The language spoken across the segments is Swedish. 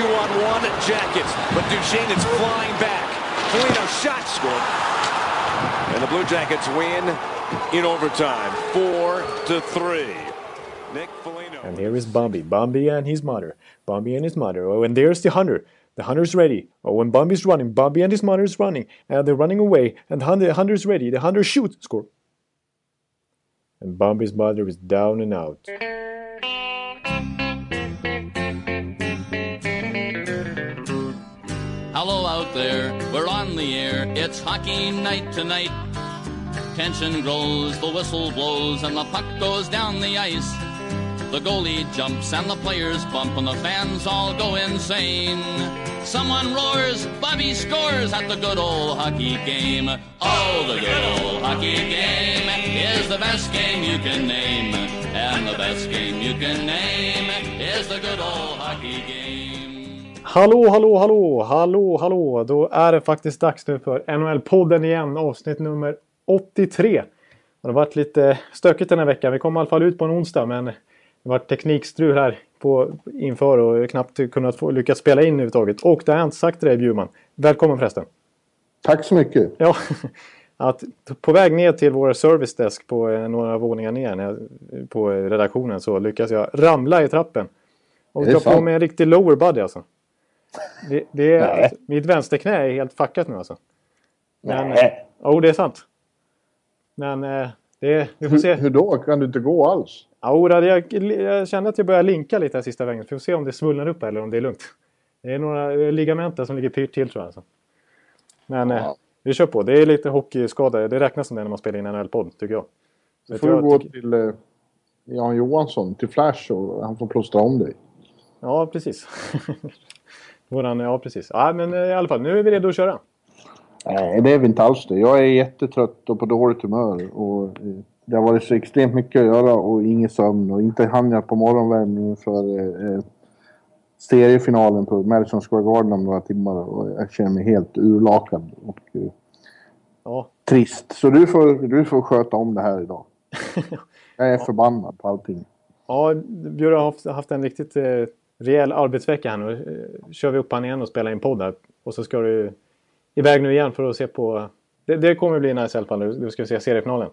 two-on-one Jackets, but Duchesne is flying back. Foligno shot scored. And the Blue Jackets win in overtime, four to three. Nick Foligno. And here is Bambi. Bambi and his mother. Bambi and his mother. Oh, and there's the hunter. The hunter's ready. Oh, when Bambi's running, Bambi and his mother's running. And they're running away. And the hunter, hunter's ready. The hunter shoots. Score. And Bambi's mother is down and out. There, we're on the air. It's hockey night tonight. Tension grows, the whistle blows, and the puck goes down the ice. The goalie jumps and the players bump, and the fans all go insane. Someone roars, Bobby scores at the good old hockey game. Oh, the good old hockey game is the best game you can name. And the best game you can name is the good old hockey game. Hallå, hallå, hallå, hallå, hallå. Då är det faktiskt dags nu för NHL-podden igen. Avsnitt nummer 83. Det har varit lite stökigt den här veckan. Vi kom i alla fall ut på en onsdag men det har varit teknikstrul här på, inför och knappt kunnat få, lyckats spela in överhuvudtaget. Och det har jag inte sagt till dig Bjurman. Välkommen förresten. Tack så mycket. Ja, att på väg ner till vår service desk på eh, några våningar ner jag- på redaktionen så lyckas jag ramla i trappen. Och dra på mig en riktig lower body alltså. Det, det är, alltså, mitt vänsterknä är helt fuckat nu alltså. Men, Nej. Jo, det är sant. Men eh, det, vi får se. Hur, då? Kan du inte gå alls? Jo, det- jag, jag känner att jag börjar linka lite här sista vägen. Vi får se om det svullnar upp eller om det är lugnt. Det är några eh, ligamenten som ligger pyrt till tror jag. Alltså. Men eh, Ja. vi kör på. Det är lite hockeyskada. Det räknas som det när man spelar in en NHL-podd tycker jag. Så Du får du jag gå tycker- till eh, Jan Johansson, till Flash och han får plåstra om dig. Ja, precis. Våran, ja, precis. Ja, men eh, i alla fall, nu är vi redo att köra. Nej, det är vi inte alls det. Jag är jättetrött och på dåligt humör. Och, eh, det har varit så extremt mycket att göra och ingen sömn. Och inte hann jag på morgonvärmningen för eh, eh, seriefinalen på Madison Square Garden om några timmar. Och jag känner mig helt urlakad och eh, Ja, trist. Så du får, du får sköta om det här idag. Jag är förbannad på allting. ja Bjurre har haft, haft en riktigt eh, rejäl arbetsvecka här nu. Eh, kör vi upp han igen och spelar in podd här. Och så ska du iväg nu igen för att se på... Det, det kommer bli nice i alla fall. Du ska se seriefinalen.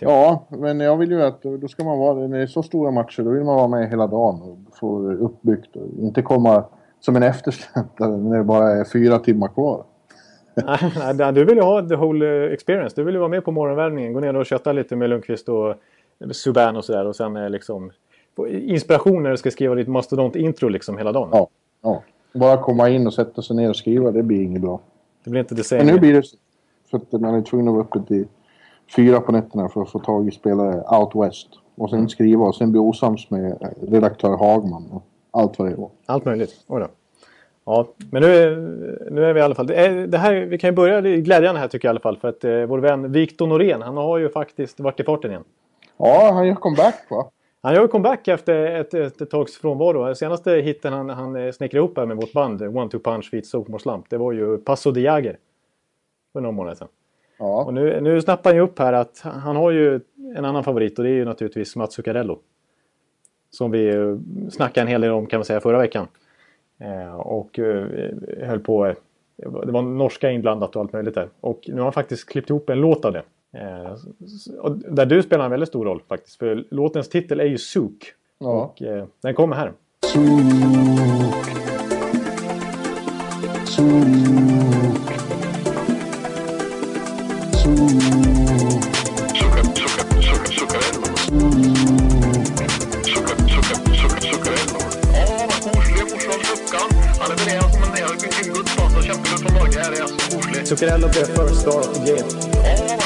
Ja, men jag vill ju att då ska man vara, när det är så stora matcher, då vill man vara med hela dagen och få det uppbyggt och inte komma som en eftersläntrare när det bara är fyra timmar kvar. Nej, nej, du vill ju ha the whole eh, experience. Du vill ju vara med på morgonvärmningen. Gå ner och kötta lite med Lundqvist och Subban och sådär. Och sen liksom inspiration när du ska skriva ditt mastodont-intro liksom hela dagen. Ja, ja. Bara komma in och sätta sig ner och skriva, det blir inget bra. Det blir inte det Men same. nu blir det. För att man är tvungen att vara uppe till fyra på nätterna för att få tag i spelare out west. Och sen skriva och sen bli osams med redaktör Hagman och allt vad det var. Allt möjligt. Oj då. Ja, men nu är, nu är vi i alla fall... Det, är, det här, vi kan ju börja, är glädjande här tycker jag i alla fall. För att eh, vår vän Victor Norén, han har ju faktiskt varit i farten igen. Ja, han gör comeback va? Han gör comeback efter ett, ett, ett tags frånvaro. Senaste hitten han, han eh, snickrade ihop här med vårt band, One Two Punch Feet Sophomore Slump, det var ju Paso de Jager. För några månader sedan. Ja. Och nu, nu snappar han ju upp här att han har ju en annan favorit och det är ju naturligtvis Mats Zuccarello. Som vi eh, snackade en hel del om kan man säga förra veckan. Eh, och eh, höll på... eh, Det var norska inblandat och allt möjligt där. Och nu har han faktiskt klippt ihop en låt av det. Eh, och där du spelar en väldigt stor roll faktiskt. För låtens titel är ju Zook. Ja. Och eh, den kommer här. Zuccarello blev first star of the game.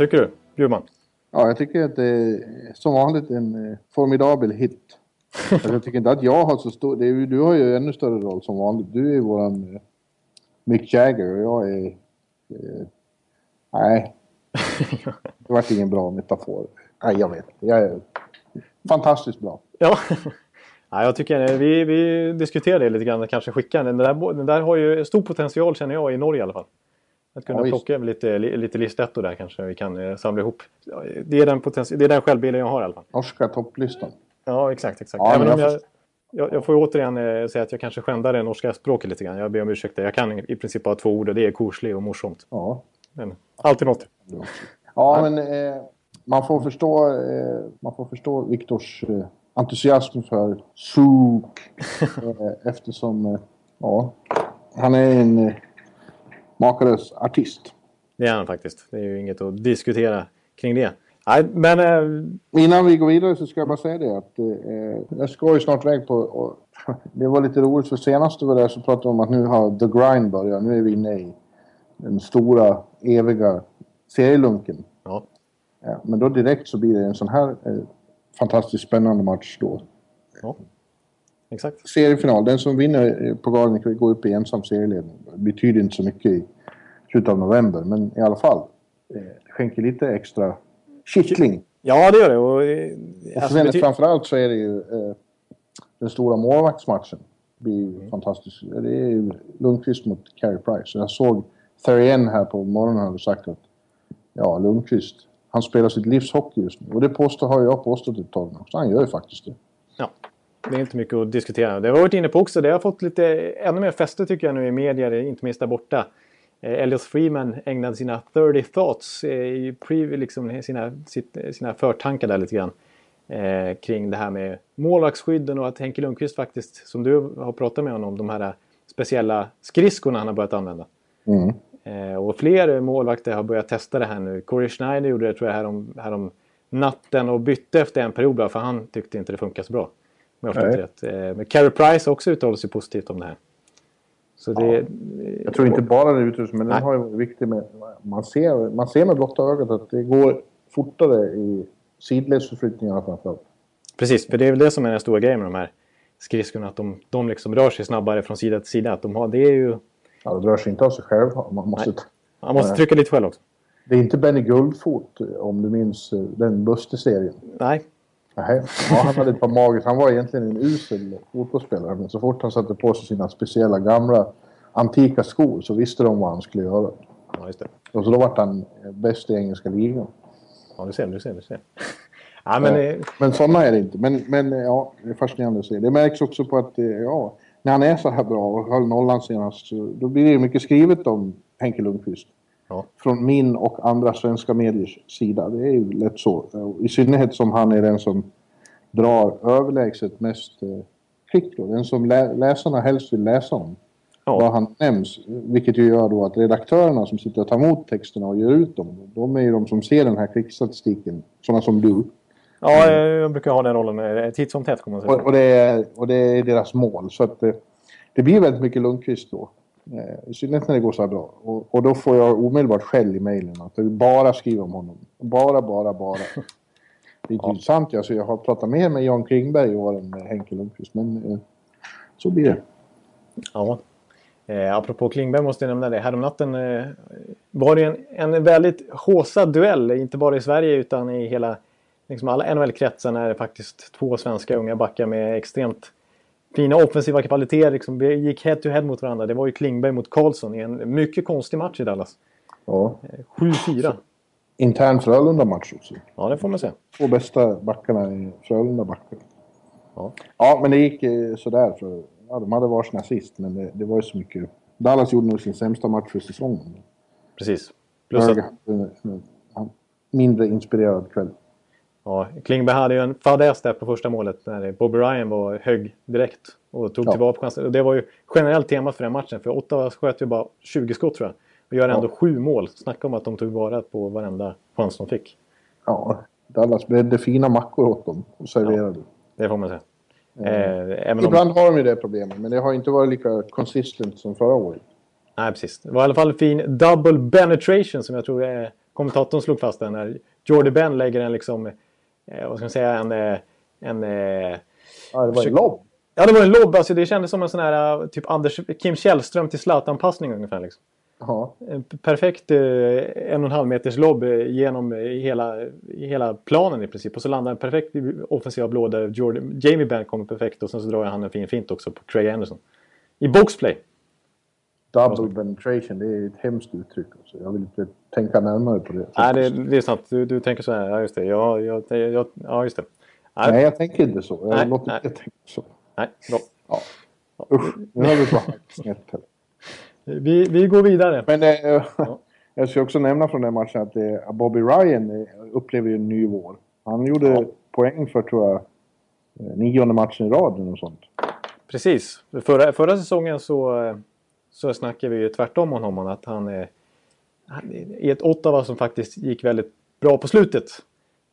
tycker du? Bjurman? Ja, jag tycker att det är som vanligt en eh, formidabel hit. Alltså, jag tycker inte att jag har så stor... Är, du har ju ännu större roll som vanligt. Du är våran eh, Mick Jagger och jag är... Eh, nej. Det vart ingen bra metafor. Nej, jag vet. Jag är fantastiskt bra. Ja. ja, jag tycker vi, vi diskuterade det lite grann, kanske skicka den. Den där, den där har ju stor potential känner jag i Norge i alla fall. Att kunna Ja, plocka lite, li- lite listettor där kanske vi kan eh, samla ihop. Det är den, potenti- det är den självbilden jag har i alla fall. Norska topplistan. Ja, exakt. exakt. Ja, Även men om jag jag, jag, jag får återigen eh, säga att jag kanske skändar det norska språket lite grann. Jag ber om ursäkt. Jag kan i princip bara två ord och det är korslig och morsomt. Ja. Men alltid något. Ja, men eh, man får förstå, eh, man får förstå Viktors eh, entusiasm för Zouk. eh, eftersom, eh, ja, han är en makalös artist. Det är han faktiskt. Det är ju inget att diskutera kring det. Nej, men eh, Innan vi går vidare så ska jag bara säga det att eh, jag ska ju snart iväg på... Och, det var lite roligt för senast du var där så pratade vi om att nu har The Grind börjat. Nu är vi inne i den stora, eviga serielunken. ja, Ja, men då direkt så blir det en sån här eh, fantastiskt spännande match då. ja. Exakt. Seriefinal, den som vinner på ikväll går upp i ensam serieledning. Det betyder inte så mycket i slutet av november, men i alla fall. Eh, skänker lite extra kittling. Ja, det gör det. Och, eh, Och alltså, sen bety- framförallt så är det ju eh, den stora målvaktsmatchen. Det blir Mm. fantastiskt. Det är ju Lundqvist mot Carey Price. Jag såg Therrien här på morgonen hade sagt att ja, Lundqvist, han spelar sitt livs hockey just nu. Och det påstår, har jag påstått ett tag nu. Så han gör ju faktiskt det. Ja, det är inte mycket att diskutera. Det har vi varit inne på också. Det har fått lite ännu mer fäste tycker jag nu i medier, inte minst där borta. Eh, Elliot Freeman ägnade sina 30 thoughts eh, i pre, liksom sina, sina förtankar där lite grann. Eh, kring det här med målvaktsskydden och att Henke Lundqvist faktiskt, som du har pratat med honom om, de här speciella skridskorna han har börjat använda. Mm. Eh, och fler målvakter har börjat testa det här nu. Corey Schneider gjorde det tror jag härom, härom natten och bytte efter en period bara för han tyckte inte det funkade så bra. Om jag rätt. Eh, men Carey Price har också uttalat sig positivt om det här. Så det, Jag tror inte bara det utrustning, men Nej. den har ju varit viktig med... Man ser, man ser med blotta ögat att det går fortare i sidledsförflyttningarna framförallt. Precis, för det är väl det som är den stora grejen med de här skridskorna. Att de, de liksom rör sig snabbare från sida till sida. Att de har, det är ju... Ja, det rör sig inte av sig själv. Man måste, Man måste trycka lite själv också. det är inte Benny Guldfot, om du minns eh, den Buster-serien. Nej, Nej, ja, han hade ett par magiskt. Han var egentligen en usel fotbollsspelare. Men så fort han satte på sig sina speciella gamla antika skor så visste de vad han skulle göra. ja, just det. Och så då vart han bäst i engelska ligan. Ja, du ser, du ser, du ser. Ja, men, Eh, eh, Men sådana är det inte. Men, men eh, ja, det är fascinerande att se. Det märks också på att eh, ja, när han är så här bra och höll nollan senast då blir det mycket skrivet om Henke Lundqvist. Ja. Från min och andra svenska mediers sida. Det är ju lätt så. I synnerhet som han är den som drar överlägset mest eh, klick. då. Den som lä läsarna helst vill läsa om. Ja. Vad han nämns. Vilket ju gör då att redaktörerna som sitter och tar emot texterna och gör ut dem. De är ju de som ser den här klickstatistiken. Sådana som du. ja, eh, jag brukar ha den rollen eh, titt som tätt. Kommer man säga. Och, och, det är, och det är deras mål. Så att det, det blir väldigt mycket Lundqvist då. Eh, I synnerhet när det går så här bra. Och, och då får jag omedelbart skäll i mejlen. Att jag bara skriver om honom. Bara, bara, bara. Det är inte sant. Alltså, jag har pratat mer med Jan Klingberg i år än med Henke Lundqvist. Men eh, så blir det. Ja. Eh, apropå Klingberg måste jag nämna det. Häromnatten eh, var det en, en väldigt håsad duell. Inte bara i Sverige utan i hela liksom alla NHL-kretsar när det faktiskt två svenska unga backar med extremt fina offensiva kvaliteter liksom, gick head to head mot varandra. Det var ju Klingberg mot Karlsson i en mycket konstig match i Dallas. Ja. 7-4. Intern Frölunda-match också. Ja, det får man säga. Två bästa backarna är Frölunda-backar. Ja. Ja, men det gick eh, sådär. För, ja, de hade varsina sist, men det, det var ju så mycket. Dallas gjorde nog sin sämsta match för säsongen. Precis. Plus att, eh, eh, mindre inspirerad kväll. Ja, Klingberg hade ju en fadäs där på första målet när Bobby Ryan var hög direkt och tog Ja. tillbaka chansen. Och det var ju generellt temat för den matchen. För Ottawa sköt ju bara 20 skott tror jag. Och gör ändå Ja. sju mål. Snacka om att de tog vara på varenda chans de fick. Ja, Dallas bredde fina mackor åt dem och serverade. Det får man säga. Eh, även om, Ibland har de ju det problemet, men det har inte varit lika consistent som förra året. nej, precis. Det var i alla fall en fin double penetration som jag tror eh, kommentatorn slog fast där när Jordy Ben lägger en liksom, eh, vad ska man säga, en... eh, en eh, Ja, det var en lobb. ja, det var en lobb. Alltså, det kändes som en sån här eh, typ Anders, Kim Källström till Zlatan-passning ungefär. Liksom. En perfekt eh, en och en halv meters lobb genom hela, hela planen i princip. Och så landar en perfekt i offensiva blå där Jordy, Jamie Benn kommer perfekt och sen så drar han en fin fint också på Craig Anderson. I boxplay. Double penetration, det är ett hemskt uttryck. Alltså. Jag vill inte tänka närmare på det. Nej, det, det är sant. Du, du tänker så här. Ja, just det. Ja, jag, jag, ja just det. Nej, Nej, jag tänker inte så. Jag Nej, låter nej. inte tänka så. nej, bra. Ja. Usch, nu har vi bara snett. Vi, vi går vidare. Men eh, jag ska också nämna från den matchen att eh, Bobby Ryan eh, upplever ju en ny vår. Han gjorde Ja. poäng för, tror jag, eh, nionde matchen i rad eller något sånt. Precis. Förra, förra säsongen så, eh, så snackade vi ju tvärtom om honom. Att han är han är i ett Ottawa som faktiskt gick väldigt bra på slutet.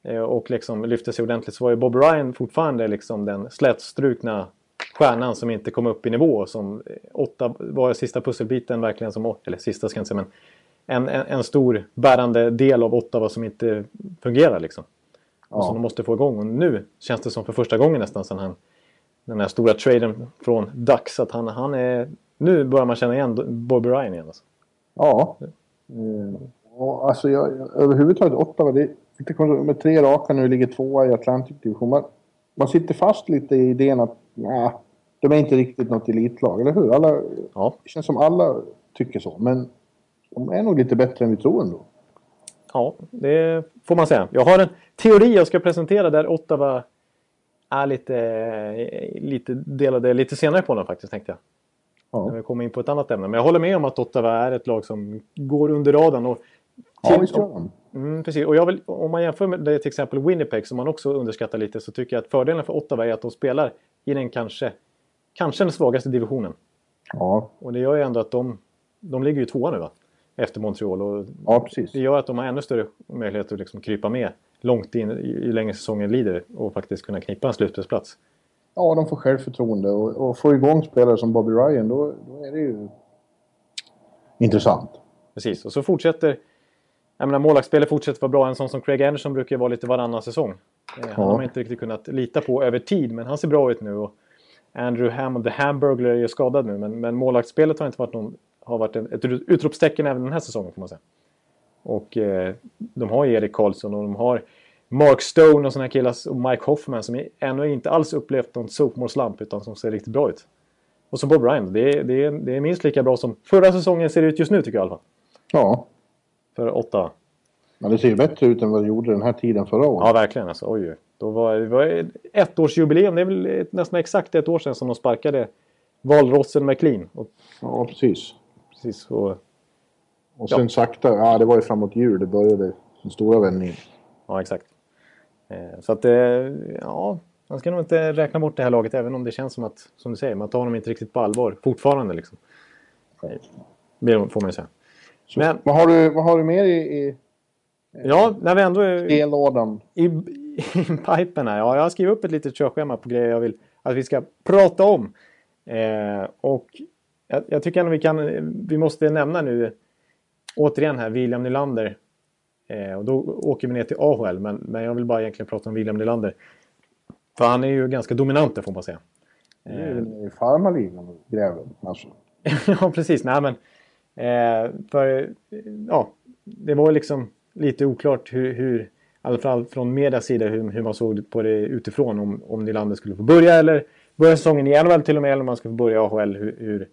eh, Och liksom lyfte sig ordentligt. Så var ju Bob Ryan fortfarande liksom den slätstrukna stjärnan som inte kom upp i nivå. Som eh, åtta var sista pusselbiten verkligen som... Eller sista ska jag inte säga men... En, en, en stor bärande del av Ottawa som inte fungerar liksom. Och som de måste få igång. Och nu känns det som för första gången nästan sen han den här stora traden från Ducks. Att han, han är... Nu börjar man känna igen Bobby Ryan igen. Alltså. Ja. Eh, och alltså jag, överhuvudtaget Ottawa, det är. Med tre raka nu ligger tvåa i Atlantic Division. Man, man sitter fast lite i idén att nah, de är inte riktigt något elitlag, eller hur? Alla, Ja. det känns som alla tycker så. Men de är nog lite bättre än vi tror ändå. ja, det får man säga. Jag har en teori jag ska presentera där Ottawa är lite, lite delade lite senare på den faktiskt tänkte jag. När Ja, vi kommer in på ett annat ämne. Men jag håller med om att Ottawa är ett lag som går under radarn. Och ja visst gör de. Mm, precis. Och vill, om man jämför med det till exempel Winnipeg som man också underskattar lite så tycker jag att fördelen för Ottawa är att de spelar i den kanske, kanske den svagaste divisionen. Ja, Och det gör ju ändå att de, de ligger ju tvåa nu va? Efter Montreal. Och ja precis. det gör att de har ännu större möjlighet att liksom krypa med långt in ju längre säsongen lider och faktiskt kunna knipa en slutspelsplats. Ja, de får självförtroende och, och får igång spelare som Bobby Ryan, då, då är det ju intressant. Precis, och så fortsätter... Jag menar målvaktsspelet fortsätter vara bra. En sån som Craig Anderson brukar ju vara lite varannan säsong. Eh, Han Ja. har man inte riktigt kunnat lita på över tid, men han ser bra ut nu. Och Andrew Hammond, the Hamburglar, är ju skadad nu, men, men målvaktsspelet har inte varit någon... Har varit en, ett utropstecken även den här säsongen, får man säga. Och eh, de har ju Erik Karlsson och de har Mark Stone och här killar och Mike Hoffman som ännu inte alls upplevt någon sophomore-slump utan som ser riktigt bra ut. Och så Bob Ryan. Det är, det, är, det är minst lika bra som förra säsongen ser ut just nu tycker jag i alla fall. Ja, För åtta. men det ser ju bättre ut än vad det gjorde den här tiden förra året. Ja, verkligen. Alltså, oj. Då var, det var ett ettårsjubileum. Det är väl nästan exakt ett år sedan som de sparkade valrossen McLean. Och, Ja, precis. precis, och, Och sen sakta, ja det var ju framåt jul det började den stora vändningen. ja, exakt. Eh, så att, eh, ja, man ska nog inte räkna bort det här laget även om det känns som att, som du säger, man tar dem inte riktigt på allvar fortfarande. Liksom. Eh, Det får man ju säga. Så, Men- vad, har du, vad har du mer i, i Ja, när vi ändå är spellådan? i, i pipen här. Ja, jag har skrivit upp ett litet körschema på grejer jag vill att vi ska prata om. Eh, och jag, jag tycker ändå vi kan, vi måste nämna nu återigen här William Nylander. Eh, och då åker vi ner till AHL, men, men jag vill bara egentligen prata om William Nylander. För han är ju ganska dominant där får man säga. Det är i farmarligan och gräver. Alltså. ja, precis. Nej, men, eh, för, ja, det var ju liksom lite oklart hur, hur i alla fall från medias sida hur, hur man såg på det utifrån. Om, om Nylander skulle få börja eller börja säsongen i NHL till och med. Eller om man skulle få börja AHL. Hur, hur,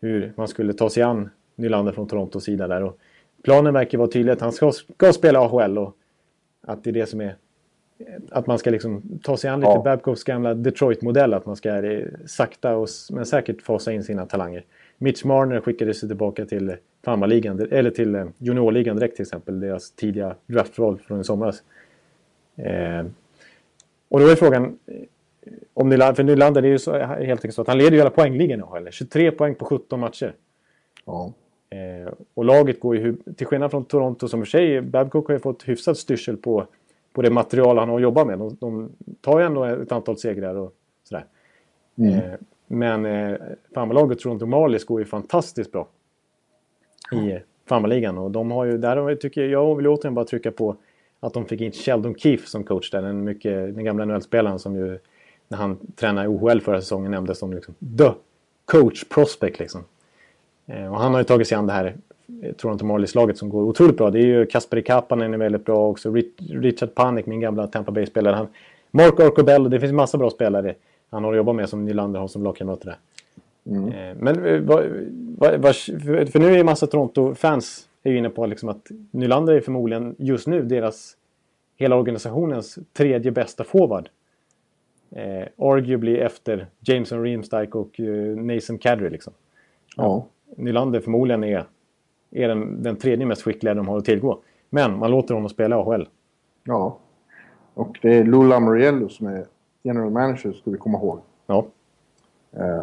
hur man skulle ta sig an Nylander från Torontos sida där. Och planen verkar vara tydlig att han ska, ska spela AHL. Och att det är det som är att man ska liksom ta sig an lite Ja. Babcocks gamla Detroit-modell. Att man ska eh, sakta och, men säkert fasa in sina talanger. Mitch Marner skickades sig tillbaka till farmarligan, eller till eh, juniorligan direkt till exempel. Deras tidiga draftval från i somras. Eh, och då är frågan eh, om Nylander, för Nylander är ju så, helt enkelt så att han leder ju hela poängligan i AHL. 23 poäng på 17 matcher. Ja. Eh, och laget går ju, till skillnad från Toronto som för sig, Babcock har ju fått hyfsat styrsel på, på det material han har att jobba med. De, de tar ju ändå ett antal segrar och sådär. Eh, men eh, farmarlaget Toronto Marlies går ju fantastiskt bra i farmarligan. Och de har ju, där har, tycker jag, jag vill återigen bara trycka på att de fick in Sheldon Keefe som coach där. Den, mycket, den gamla NHL-spelaren som ju när han tränade i OHL förra säsongen nämndes som liksom, the coach prospect. Liksom. Eh, och han har ju tagit sig an det här Toronto Marlies-laget som går otroligt bra. Det är ju Kasperi Kapanen är väldigt bra också. Richard Panik, min gamla Tampa Bay-spelare. Mark Arcobello, det finns massa bra spelare han har jobbat med som Nylander har som lagkamrat där. Mm. Eh, men eh, vad, vad, vad, för nu är ju massa Toronto-fans inne på liksom att Nylander är förmodligen just nu deras hela organisationens tredje bästa forward. Eh, arguably efter Jameson Reemstike och eh, Nathan Kadri liksom. Ja. Nylander förmodligen är, är den, den tredje mest skickliga de har att tillgå. Men man låter honom spela AHL. Ja. Och det är Lou Lamoriello som är general manager, ska vi komma ihåg. Ja. Eh,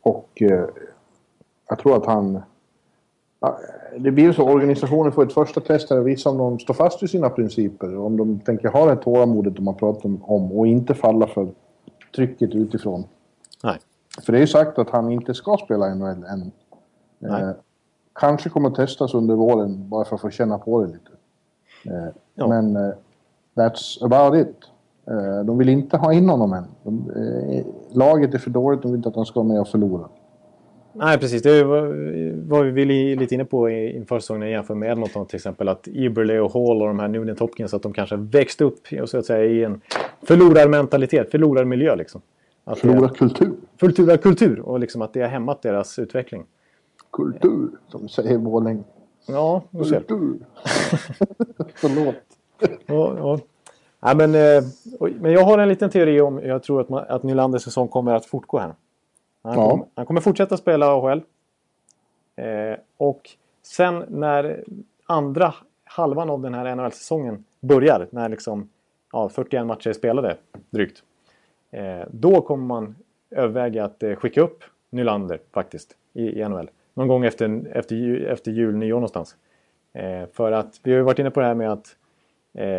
och eh, jag tror att han... Det blir så organisationen får ett första test här att visa om de står fast vid sina principer. Om de tänker ha det tålamodet de har pratat om och inte falla för trycket utifrån. Nej. För det är ju sagt att han inte ska spela NHL än. Eh, kanske kommer att testas under våren bara för att få känna på det lite. Eh, ja. Men eh, that's about it. Eh, de vill inte ha in honom än. De, eh, laget är för dåligt, de vill inte att han ska vara med och förlora. Nej, precis. Det var vi lite inne på inför säsongen jämfört med Edmonton till exempel. Att Eberle och Hall och de här Nugent Hopkins att de kanske växt upp så att säga, i en förlorarmentalitet, förlorarmiljö. Liksom. Förlorarkultur. Förlorarkultur och liksom att det har hämmat deras utveckling. Kultur, som säger Borlänge. Ja, du ser. Kultur. Förlåt. ja, ja. Ja, men, eh, men jag har en liten teori om jag tror att, man, att Nylanders säsong kommer att fortgå här. Han, ja. kommer, han kommer fortsätta spela AHL. Eh, och sen när andra halvan av den här NHL-säsongen börjar, när liksom, ja, 41 matcher är spelade drygt. Eh, då kommer man överväga att eh, skicka upp Nylander faktiskt i, i NHL. Någon gång efter, efter, efter jul, nyår någonstans. Eh, för att vi har ju varit inne på det här med att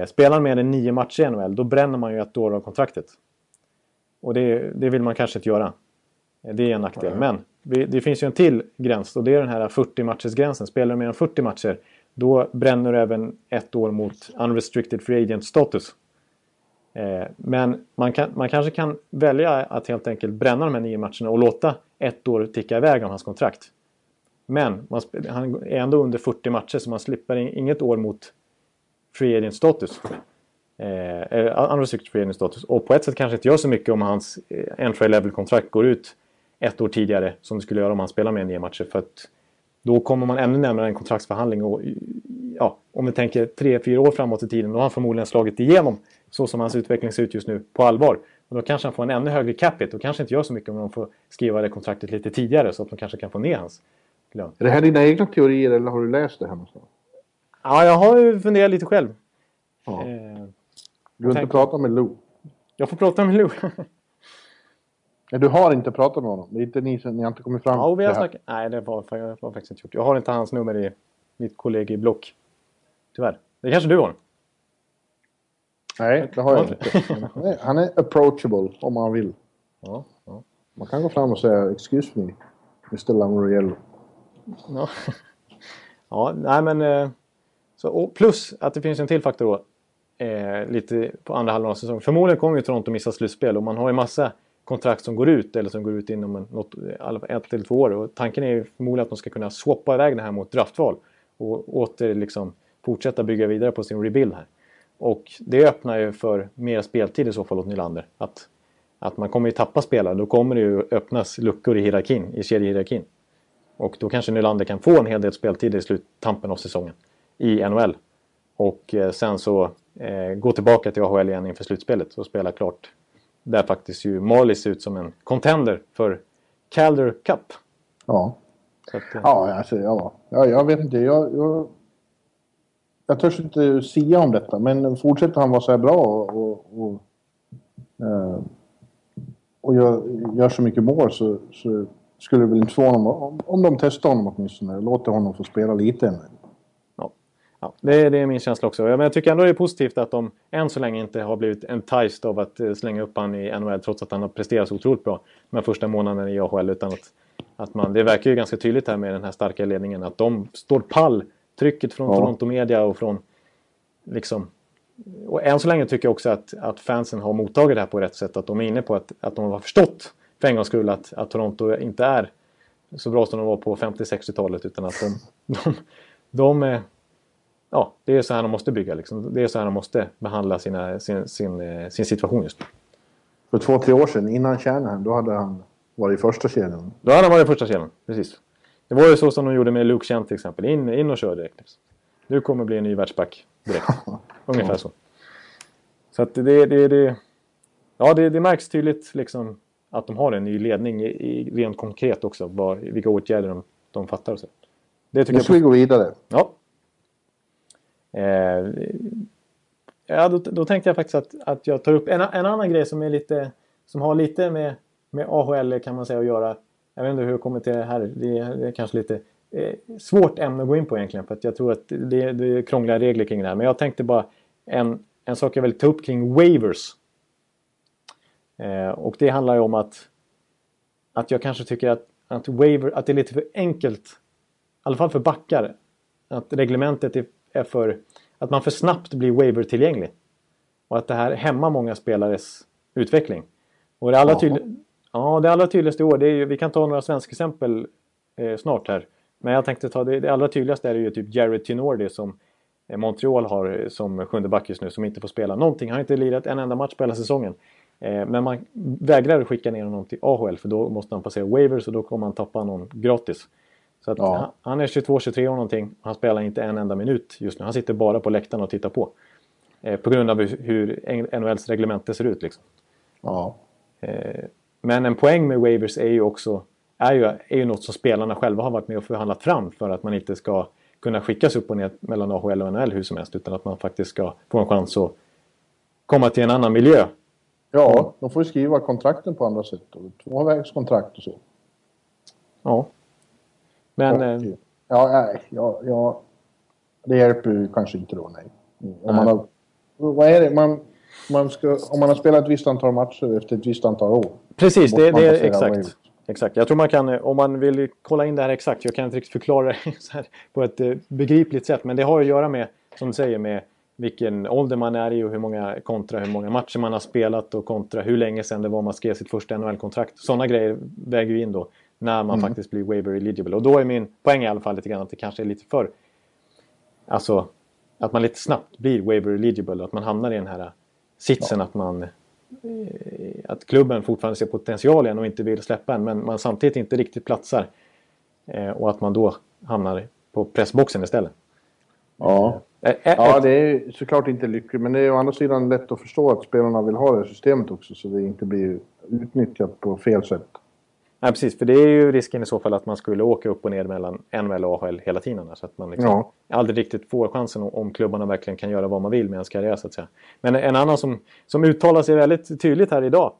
spelar mer än nio matcher i NHL, då bränner man ju ett år av kontraktet. Och det, det vill man kanske inte göra. Det är en nackdel. Men det finns ju en till gräns och det är den här 40 matchers gränsen. Spelar du mer än 40 matcher, då bränner du även ett år mot unrestricted free agent status. Eh, men man, kan, man kanske kan välja att helt enkelt bränna de här nio matcherna och låta ett år ticka iväg av hans kontrakt. Men man, han är ändå under 40 matcher så man slipper inget år mot free agent status. Eh, eh unrestricted free agent status. Och på ett sätt kanske inte gör så mycket om hans eh, entry level-kontrakt går ut ett år tidigare som det skulle göra om han spelar med nio matcher. För att då kommer man ännu närmare en kontraktsförhandling. Och, ja, om vi tänker tre, fyra år framåt i tiden, då har han förmodligen slagit igenom så som hans utveckling ser ut just nu på allvar. Och då kanske han får en ännu högre capita och kanske inte gör så mycket om de får skriva det kontraktet lite tidigare så att de kanske kan få ner hans lön. Är det här dina egna teorier eller har du läst det här någonstans? Ja, jag har ju funderat lite själv. Ja. Eh, du har inte pratat med Lou? Jag får prata med Lou. Nej, du har inte pratat med honom? Det är inte ni som ni har inte kommit fram ja, vi har snackat. Nej, det var, jag har faktiskt inte gjort. Jag har inte hans nummer i mitt kollegieblock. Tyvärr. Det kanske du har? Nej, det har jag inte. Han är approachable om man vill. Ja, ja. Man kan gå fram och säga “Excuse me, Mr. Lamoriello”. Ja. ja, nej men... Eh, så, plus att det finns en till faktor då. Eh, lite på andra halvan av säsongen. Förmodligen kommer ju Toronto missa slutspel och man har ju massa kontrakt som går ut eller som går ut inom en, något, ett eller två år. Och tanken är ju förmodligen att de ska kunna swappa iväg det här mot draftval och åter liksom fortsätta bygga vidare på sin rebuild här. Och det öppnar ju för mer speltid i så fall åt Nylander. Att, att man kommer ju tappa spelare, då kommer det ju öppnas luckor i hierarkin, i kedjehierarkin. Och då kanske Nylander kan få en hel del speltid i sluttampen av säsongen i NHL. Och eh, sen så eh, gå tillbaka till AHL igen inför slutspelet och spela klart. Där faktiskt ju Marley ser ut som en contender för Calder Cup. Ja. Att, eh, ja, alltså, ja. ja, jag vet inte. Jag, jag, jag törs inte sia om detta, men fortsätter han vara så här bra och, och, och, eh, och gör, gör så mycket mål så, så skulle det väl inte få honom om, om de testar honom åtminstone och låter honom få spela lite. Ja, det, är, det är min känsla också. Men jag tycker ändå det är positivt att de än så länge inte har blivit enticed av att eh, slänga upp han i NHL trots att han har presterat så otroligt bra de första månaderna i AHL. Utan att, att man, det verkar ju ganska tydligt här med den här starka ledningen att de står pall. Trycket från ja. Toronto Media och från liksom... Och än så länge tycker jag också att, att fansen har mottagit det här på rätt sätt. Att de är inne på att, att de har förstått för en gångs skull att, att Toronto inte är så bra som de var på 50-60-talet utan att de, de, de, de ja, det är så här de måste bygga. Liksom. Det är så här de måste behandla sina, sin, sin, eh, sin situation just nu. För två, tre år sedan, innan Shanahan, då hade han varit i första kedjan. Då hade han varit i första kedjan, precis. Det var ju så som de gjorde med Luke Kent till exempel. In, in och kör direkt. Liksom. Du kommer bli en ny världsback direkt. Ungefär så. Så att det, det, det, ja, det, det märks tydligt liksom att de har en ny ledning i, i rent konkret också. Var, vilka åtgärder de, de fattar. Och så. Det tycker nu ska jag... vi gå vidare. Ja. Eh, ja, då, då, tänkte jag faktiskt att, att jag tar upp en, en annan grej som är lite som har lite med, med AHL kan man säga att göra. Jag vet inte hur jag kommer till det här. Det är, det är kanske lite eh, svårt ämne att gå in på egentligen för att jag tror att det, det är krångliga regler kring det här. Men jag tänkte bara en, en sak jag vill ta upp kring waivers. Eh, och det handlar ju om att, att jag kanske tycker att, att, waiver, att det är lite för enkelt, i alla fall för backar, att reglementet är, är för... Att man för snabbt blir waiver-tillgänglig. Och att det här hämmar många spelares utveckling. Och det allra, tydlig, ja, det allra tydligaste i år, det är ju, vi kan ta några svenska exempel eh, snart här. Men jag tänkte ta det, det allra tydligaste är ju typ Jared Tinordi som eh, Montreal har som sjunde back just nu som inte får spela någonting. Han har inte lirat en enda match på hela säsongen. Eh, men man vägrar skicka ner honom till AHL för då måste han passera waivers och då kommer han tappa någon gratis. Så att ja. han, är 22-23 år någonting. Han spelar inte en enda minut just nu. Han sitter bara på läktaren och tittar på. Eh, på grund av hur NHLs reglemente ser ut. Liksom. Ja. Eh, men en poäng med waivers är ju också är ju, är ju något som spelarna själva har varit med och förhandlat fram för att man inte ska kunna skickas upp och ner mellan AHL och NHL hur som helst utan att man faktiskt ska få en chans att komma till en annan miljö Ja, de får ju skriva kontrakten på andra sätt. Tvåvägskontrakt och så. Ja. Men... Och, eh, ja, nej, ja, ja, det hjälper ju kanske inte då, nej. Om man har, vad är det? Man, man ska, om man har spelat ett visst antal matcher efter ett visst antal år. Precis, det, det är exakt. Exakt. Jag tror man kan, om man vill kolla in det här exakt, jag kan inte riktigt förklara det på ett eh, begripligt sätt, men det har att göra med, som du säger, med vilken ålder man är i och hur många kontra hur många matcher man har spelat och kontra hur länge sedan det var man skrev sitt första NHL-kontrakt. Sådana grejer väger ju in då när man mm. faktiskt blir waiver eligible. Och då är min poäng i alla fall lite grann att det kanske är lite för... Alltså att man lite snabbt blir waiver eligible och att man hamnar i den här sitsen ja. att man... Eh, att klubben fortfarande ser potential igen och inte vill släppa en men man samtidigt inte riktigt platsar. Eh, och att man då hamnar på pressboxen istället. Ja. Ja, det är såklart inte lyckligt, men det är å andra sidan lätt att förstå att spelarna vill ha det systemet också så det inte blir utnyttjat på fel sätt. Nej, precis. För det är ju risken i så fall att man skulle åka upp och ner mellan NHL och AHL hela tiden. Så att man liksom ja. aldrig riktigt får chansen om klubbarna verkligen kan göra vad man vill med ens karriär. Så att säga. Men en annan som, som uttalar sig väldigt tydligt här idag,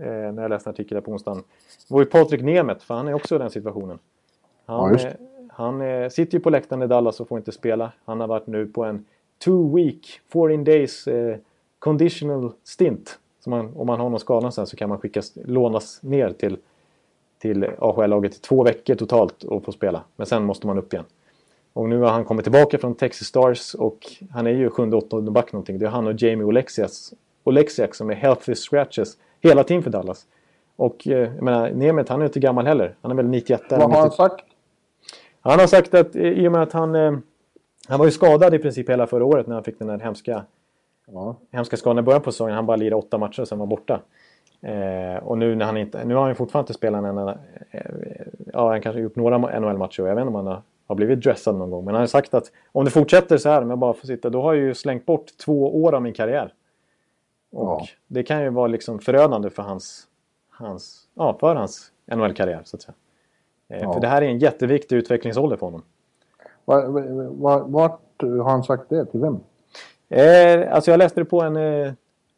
eh, när jag läste en artikel på onsdagen, var ju Patrik Nemeth, för han är också i den situationen. Han, ja, han eh, sitter ju på läktaren i Dallas och får inte spela. Han har varit nu på en two week, 14 days eh, conditional stint. Så man, om man har någon skada sen så kan man skickas, lånas ner till, till AHL-laget i två veckor totalt och få spela. Men sen måste man upp igen. Och nu har han kommit tillbaka från Texas Stars och han är ju sjunde, åttonde back någonting. Det är han och Jamie Oleksiak, Oleksiak som är healthy scratches hela tiden för Dallas. Och eh, jag menar, Nemeth han är inte gammal heller. Han är väl 91 Vad har han sagt? Han har sagt att i och med att han... Eh, han var ju skadad i princip hela förra året när han fick den där hemska, ja. hemska skadan i början på säsongen. Han bara lirade åtta matcher och sen var borta. Eh, och nu när han inte... Nu har han fortfarande inte spelat en enda... Eh, ja, han kanske gjort några NHL-matcher och jag vet inte om han har, har blivit dressad någon gång. Men han har sagt att om det fortsätter så här, om jag bara får sitta, då har jag ju slängt bort två år av min karriär. Och ja. det kan ju vara liksom förödande för hans, hans, ja, för hans NHL-karriär så att säga. Eh, ja. För det här är en jätteviktig utvecklingsålder för honom. Vart var, var, har han sagt det? Till vem? Eh, alltså jag läste det på en...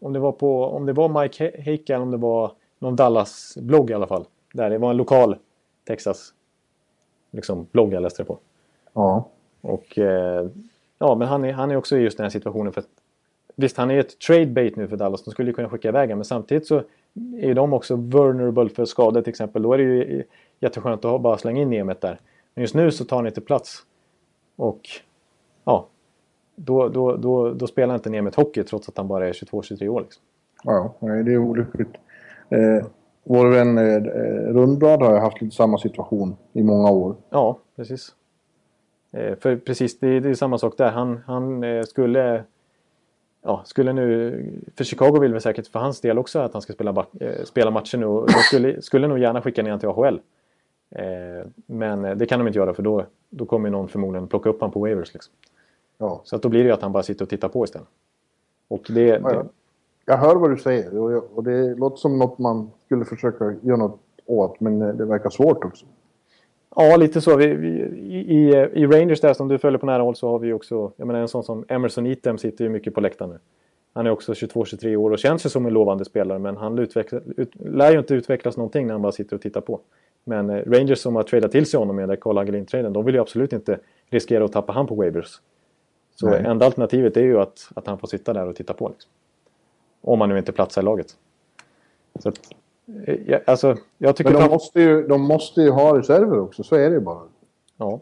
Om, det var på, om det var Mike Heika eller om det var någon Dallas-blogg i alla fall. Där det var en lokal Texas liksom, blogg jag läste det på. Ja. Och eh, ja, men han är, han är också i just den här situationen. För att, visst, han är ett trade bait nu för Dallas. De skulle ju kunna skicka iväg men samtidigt så är de också vulnerable för skador till exempel. Då är det ju jätteskönt att bara slänga in Nemeth där. Men just nu så tar han inte plats. Och ja, då, då, då, då spelar inte Nemeth hockey trots att han bara är 22-23 år. Liksom. Ja, det är olyckligt. Eh, vår vän eh, Rundblad har haft lite samma situation i många år. Ja, precis. Eh, för precis, det, det är samma sak där. Han, han eh, skulle... Ja, skulle nu... För Chicago vill väl säkert för hans del också att han ska spela, eh, spela matcher nu. De skulle, skulle nog gärna skicka ner honom till AHL. Eh, men det kan de inte göra för då, då kommer någon förmodligen plocka upp honom på waivers. Liksom. Ja. Så att då blir det ju att han bara sitter och tittar på istället. Och det, Ja, ja. Jag hör vad du säger och, jag, och det låter som något man skulle försöka göra något åt, men eh, det verkar svårt också. Ja, lite så. Vi, vi, i, I Rangers där som du följer på nära håll så har vi också, jag menar en sån som Emerson Eatem sitter ju mycket på läktaren nu. Han är också 22-23 år och känns ju som en lovande spelare men han utveckla, ut, lär ju inte utvecklas någonting när han bara sitter och tittar på. Men eh, Rangers som har tradat till sig honom med där Carl Hagelin-traden, de vill ju absolut inte riskera att tappa han på waivers. Så Nej. enda alternativet är ju att, att han får sitta där och titta på. Liksom. Om han nu inte platsar i laget. Så att, eh, ja, alltså, jag tycker Men de fram- måste, ju, de måste ju ha reserver också, så är det ju bara. Ja.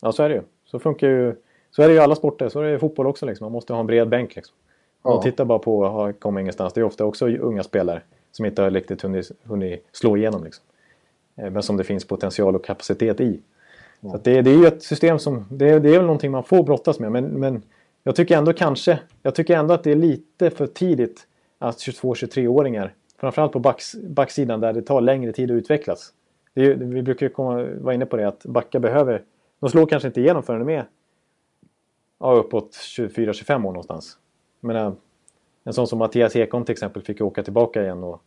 ja, så är det ju. Så funkar ju. Så är det ju i alla sporter. Så är det i fotboll också. Liksom. Man måste ha en bred bänk. Liksom. Ja. Och titta bara på har kommit ingenstans. Det är ofta också unga spelare som inte har riktigt hunnit, hunnit slå igenom. Liksom. Eh, Men som det finns potential och kapacitet i. Så att det, det är ju ett system som... Det, det är väl någonting man får brottas med. Men, men jag tycker ändå kanske... Jag tycker ändå att det är lite för tidigt att 22-23-åringar, framförallt på backs, backsidan där det tar längre tid att utvecklas. Det är, vi brukar ju komma, vara inne på det att backar behöver... De slår kanske inte igenom förrän de är ja, uppåt 24-25 år någonstans. Men, en sån som Mattias Ekholm till exempel fick ju åka tillbaka igen och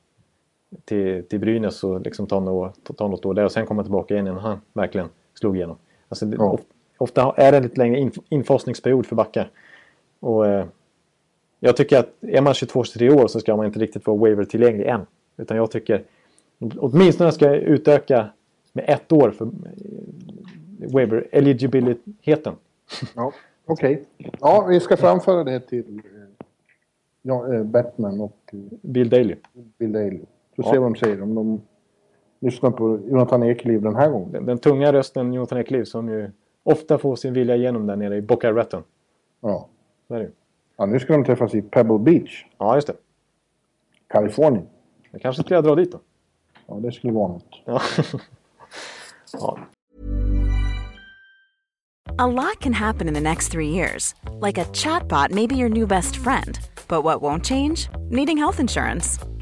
till, till Brynäs och liksom ta, något, ta något år där och sen komma tillbaka igen innan han verkligen slog igenom. Alltså, det, Ja. of, ofta är det en lite längre inf, infasningsperiod för backar. Och, eh, jag tycker att är man 22-23 år så ska man inte riktigt vara waiver-tillgänglig än. Utan jag tycker åtminstone ska jag utöka med ett år för eh, waiver eligibiliteten. Ja, okej. Ja, vi ska framföra det till eh, ja, eh, Batman och Bill Daley. Bill Daley. Så Ja. se vad de säger. Om de lyssnar på Jonathan Ekeliv den här gången. Den, den tunga rösten Jonathan Ekliv som ju ofta får sin vilja igenom där nere i Boca Raton. Ja. Så är det ja, nu ska de träffas i Pebble Beach, Ja, just det. Kalifornien. Jag kanske ska dra dit då. Ja, det skulle vara något. Ja. ja. A lot can happen in the next three years. Like a chatbot may be your new best friend. But what won't change? Needing health insurance.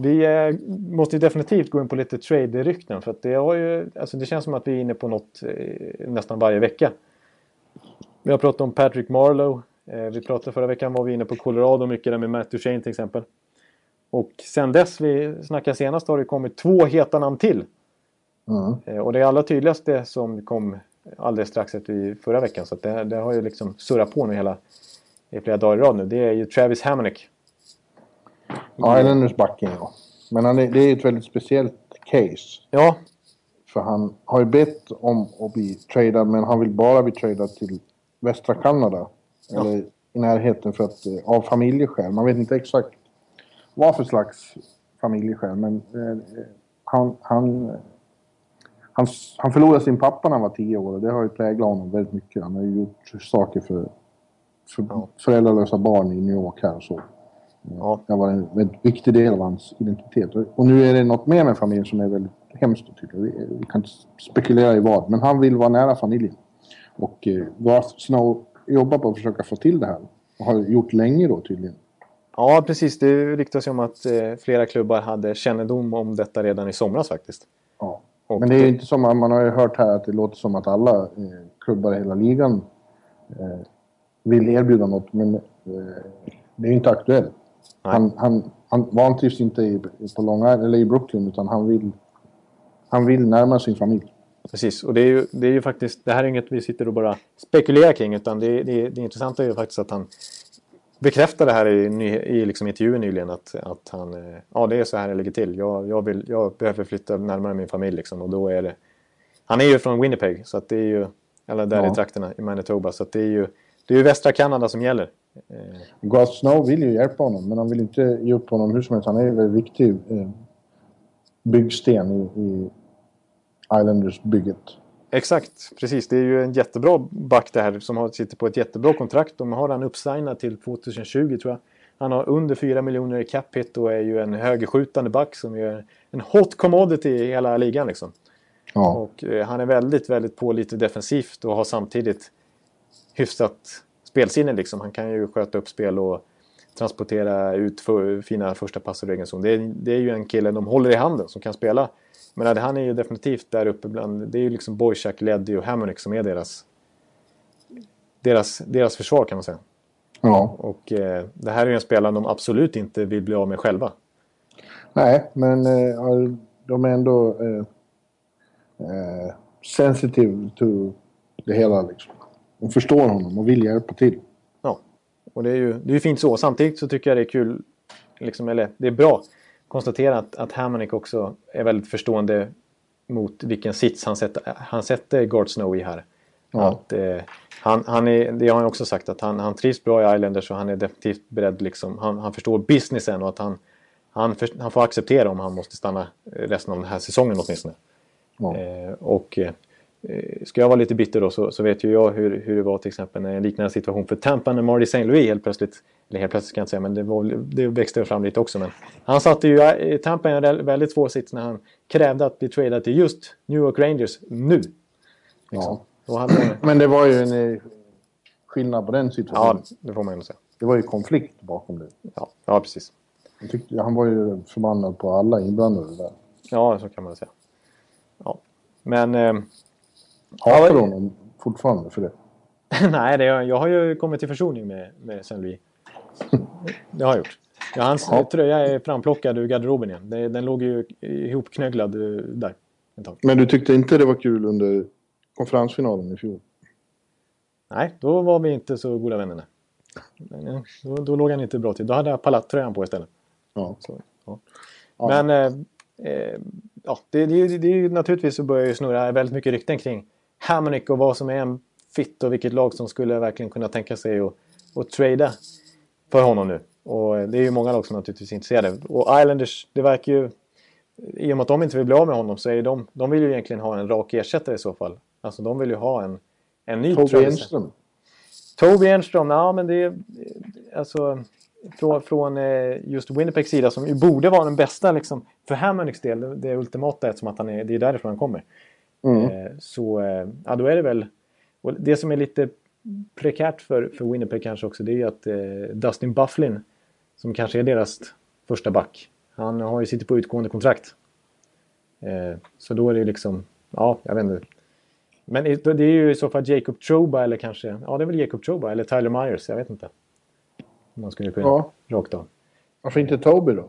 vi eh, måste definitivt gå in på lite trade-rykten. För att det, har ju, alltså det känns som att vi är inne på något eh, nästan varje vecka. Vi har pratat om Patrick Marlowe. Eh, vi pratade förra veckan var vi inne på Colorado mycket där med Matt Duchene till exempel. Och sen dess vi snackade senast har det kommit två heta namn till. Mm. Eh, Och det allra tydligaste som kom alldeles strax efter förra veckan. Så det, det har ju liksom surrat på nu hela i flera dagar i rad nu. Det är ju Travis Hamonic. Ja, Islanders-backen ja. Men han är, det är ett väldigt speciellt case. Ja, För han har ju bett om att bli tradad, men han vill bara bli tradad till västra Kanada. Eller i närheten för att, eh, av familjeskäl. Man vet inte exakt vad för slags familjeskäl, men eh, han, han, han, han förlorade sin pappa när han var tio år och det har ju präglat honom väldigt mycket. Han har ju gjort saker för, för föräldralösa barn i New York här och så. Ja. Det var en väldigt viktig del av hans identitet. Och- nu är det något mer med familjen som är väldigt hemskt att tycka. Vi, kan inte spekulera i vad. Men han vill vara nära familjen. Och eh, Garth Snow jobbar på att försöka få till det här. Och har gjort länge då tydligen. ja precis. Det ryktas ju om att eh, flera klubbar hade kännedom om detta redan i somras faktiskt. Ja. Och Men det är ju inte som, man har ju hört här att det låter som att alla eh, klubbar i hela ligan eh, vill erbjuda något. Men eh, det är ju inte aktuellt. Han, han, han vantrivs inte i, på Long Island, eller i Brooklyn utan han vill, han vill närma sin familj. Precis, och det är, ju, det är ju faktiskt, det här är inget vi sitter och bara spekulerar kring utan det, det, det intressanta är ju faktiskt att han bekräftade här i, i liksom intervjun nyligen att, att han, eh, ja det är så här det ligger till. Jag, jag, vill, jag behöver flytta närmare min familj liksom och då är det... Han är ju från Winnipeg så att det är ju, eller där ja. i trakterna i Manitoba så att det är ju, det är ju västra Kanada som gäller. Eh. Gus Snow vill ju hjälpa honom men han vill inte ge upp honom hur som helst. Han är en viktig eh, byggsten i, i Islanders-bygget. Exakt, precis. Det är ju en jättebra back det här som har, sitter på ett jättebra kontrakt. De har han uppsignad till 2020 tror jag. Han har under 4 miljoner i cap hit och är ju en högerskjutande back som är en hot commodity i hela ligan liksom. Ja. Och eh, han är väldigt, väldigt pålitlig defensivt och har samtidigt hyfsat spelsinne liksom. Han kan ju sköta upp spel och transportera ut för, fina första pass ur egen zon. Det är, det är ju en kille de håller i handen som kan spela men han är ju definitivt där uppe bland... Det är ju liksom Boychuk, Leddy och Hammonick som är deras, deras, deras försvar kan man säga. Ja. Och eh, det här är ju en spelare de absolut inte vill bli av med själva. Nej, men eh, de är ändå eh, eh, sensitive to det hela liksom. De förstår honom och vill hjälpa till. Ja, och det är ju det är fint så. Samtidigt så tycker jag det är kul, liksom, eller det är bra konstatera att, att Hammonick också är väldigt förstående mot vilken sits han sätter, han sätter Gord Snow i här. Ja. Att, eh, han, han är, det har han också sagt att han, han trivs bra i Islanders och han är definitivt beredd liksom, han, han förstår businessen och att han, han, för, han får acceptera om han måste stanna resten av den här säsongen åtminstone. Ja. Eh, och eh, ska jag vara lite bitter då så, så, vet ju jag hur, hur det var till exempel när en liknande situation för Tampa när Marty St. Louis helt plötsligt eller helt plötsligt kan jag inte säga, men det, var, det växte fram lite också. Men han satte ju i Tampa i en väldigt svår sits när han krävde att bli tradad till just New York Rangers nu. Liksom. Ja. Hade... men det var ju en eh, skillnad på den situationen. Ja, det får man ju säga. Det var ju konflikt bakom det. Ja, ja precis. Tyckte, han var ju förbannad på alla inblandade där. Ja, så kan man säga. Ja. Men... Eh, Hatar du honom fortfarande för det? Nej, det, jag har ju kommit till försoning med, med Saint-Louis. Det har jag gjort. Ja, hans ja. tröja är framplockad ur garderoben igen. Den låg ju ihopknögglad eh, där. Men du tyckte inte det var kul under konferensfinalen i fjol? Nej, då var vi inte så goda vänner. Men, då, då låg han inte bra till. Då hade jag palattröjan på istället. Ja. Så, ja. Men eh, eh, ja, det, det, det är ju naturligtvis så börjar ju snurra väldigt mycket rykten kring Hammonick och vad som är en fit och vilket lag som skulle verkligen kunna tänka sig att, att trada för honom nu. Och det är ju många lag som naturligtvis är intresserade. Och Islanders, det verkar ju... I och med att de inte vill bli av med honom så är de... De vill ju egentligen ha en rak ersättare i så fall. Alltså de vill ju ha en, en ny... Toby Enström? Toby Enström, ja men det är... Alltså från, från eh, just Winnipegs sida som ju borde vara den bästa liksom, för Hammondicks del. Det ultimata eftersom att han är, det är därifrån han kommer. Mm. Eh, så ja, då är det väl... Och det som är lite prekärt för, för Winnipeg kanske också det är att eh, Dustin Bufflin som kanske är deras första back. Han har ju sitter på utgående kontrakt. Eh, så då är det liksom, ja, jag vet inte. Men det är ju i så fall Jacob Troba eller kanske, ja det är väl Jacob Troba eller Tyler Myers, jag vet inte. Om man skulle kunna, ja. rakt av. Varför inte Toby då?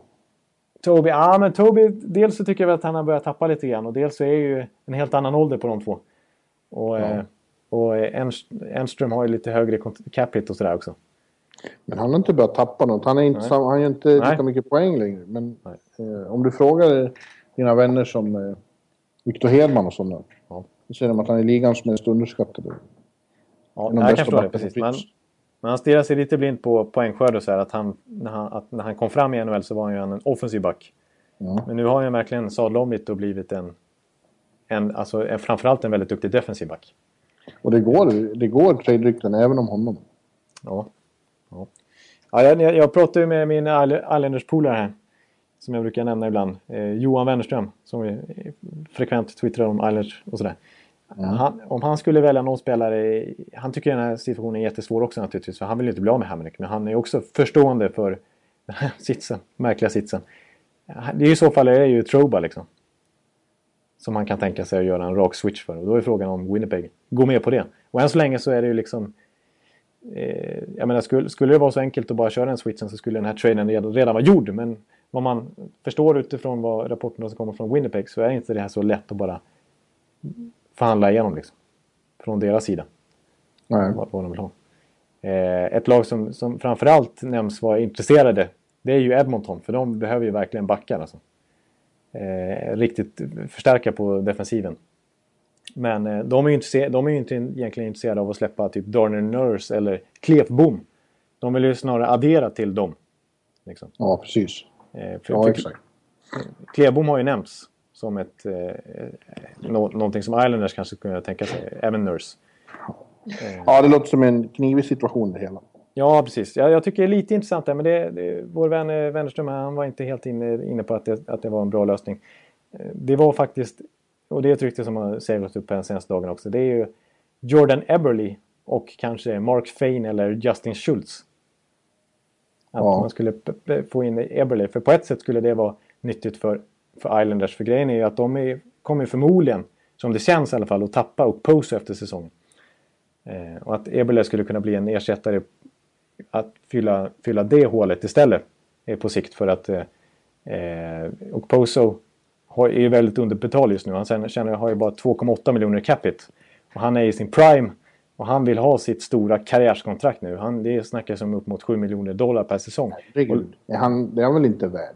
Toby, ja men Toby, dels så tycker jag att han har börjat tappa lite grann och dels så är ju en helt annan ålder på de två. Och ja. eh, och Enström har ju lite högre cap hit och sådär också. Men han har inte börjat tappa något. Han, är inte, sam, han gör inte Nej. lika mycket poäng längre. Men eh, om du frågar dina vänner som eh, Victor Hedman och sådana. Ja. Då säger de att han är ligans mest underskattade. Ja, jag kan förstå det. Precis. Men han stirrar sig lite blind på poängskörd och så här, att han, när han, att när han kom fram i NHL så var han ju en offensiv back. Ja. Men nu har han verkligen sadlat om lite och blivit en, en, alltså, en, framförallt en väldigt duktig defensiv back. Och det går, det går trade-rykten även om honom. Ja. ja. ja jag, jag pratade med min Islanders-polare här. Som jag brukar nämna ibland. Eh, Johan Wennerström. Som frekvent twittrar om Islanders och sådär. Mm. Han, om han skulle välja någon spelare. Han tycker den här situationen är jättesvår också naturligtvis. För han vill ju inte bli av med Hamrick Men han är också förstående för den här sitsen. Märkliga sitsen. Det är i så fall är det ju Troba liksom som man kan tänka sig att göra en rak switch för. Och då är frågan om Winnipeg går med på det. Och än så länge så är det ju liksom... Eh, jag menar, skulle, skulle det vara så enkelt att bara köra den switchen så skulle den här traden redan, redan vara gjord. Men vad man förstår utifrån vad rapporterna som kommer från Winnipeg så är inte det här så lätt att bara förhandla igenom liksom. Från deras sida. Nej. Vad, vad de vill ha. Eh, ett lag som, som framförallt nämns vara intresserade, det är ju Edmonton. För de behöver ju verkligen backar alltså. Eh, riktigt förstärka på defensiven. Men eh, de är ju inte, de är ju inte egentligen intresserade av att släppa typ Darner Nurse eller Klefbom. De vill ju snarare addera till dem. Liksom. Ja, precis. Eh, för, Ja, exakt. Klebom har ju nämnts som ett, eh, nå, någonting som Islanders kanske skulle tänka sig. Även Nurse. Ja, det låter som en knivig situation det hela. Ja, precis. Jag, jag tycker det är lite intressant där, men det, det, vår vän eh, Wennerström han var inte helt inne, inne på att det, att det var en bra lösning. Eh, Det var faktiskt, och det är ett rykte som har seglat upp den senaste dagen också, det är ju Jordan Eberly och kanske Mark Fein eller Justin Schultz. Att Ja. man skulle få in Eberly, för på ett sätt skulle det vara nyttigt för, för Islanders. För grejen är ju att de är, kommer förmodligen, som det känns i alla fall, att tappa och Poso efter säsongen. Eh, och att Eberle skulle kunna bli en ersättare att fylla, fylla det hålet istället eh, på sikt för att eh, eh, och Poso har, är ju väldigt underbetald just nu. Han känner, känner, har ju bara 2,8 miljoner capita. Och han är i sin prime och han vill ha sitt stora karriärskontrakt nu. Han, det snackas om upp mot 7 miljoner dollar per säsong. Och, Herregud. Är han, det är han väl inte värd?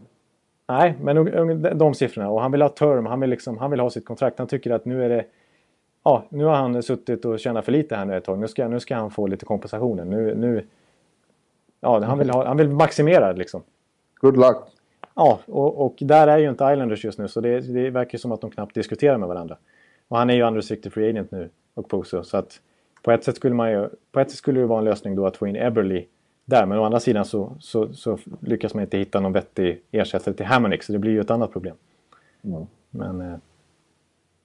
Nej, men de siffrorna. Och han vill ha term, han vill, liksom, han vill ha sitt kontrakt. Han tycker att nu är det... Ja, nu har han suttit och tjänat för lite här nu ett tag. Nu ska, nu ska han få lite kompensationen. Nu, nu, ja, han, vill ha, han vill maximera liksom. Good luck. Ja, och, och där är ju inte Islanders just nu så det, det verkar som att de knappt diskuterar med varandra. Och han är ju unrestricted free agent nu, och Poso. Så att på ett sätt skulle man ju, på ett sätt skulle det vara en lösning då att få in Eberly där. Men å andra sidan så, så, så lyckas man inte hitta någon vettig ersättare till Hammonick så det blir ju ett annat problem. Mm. Men... Eh,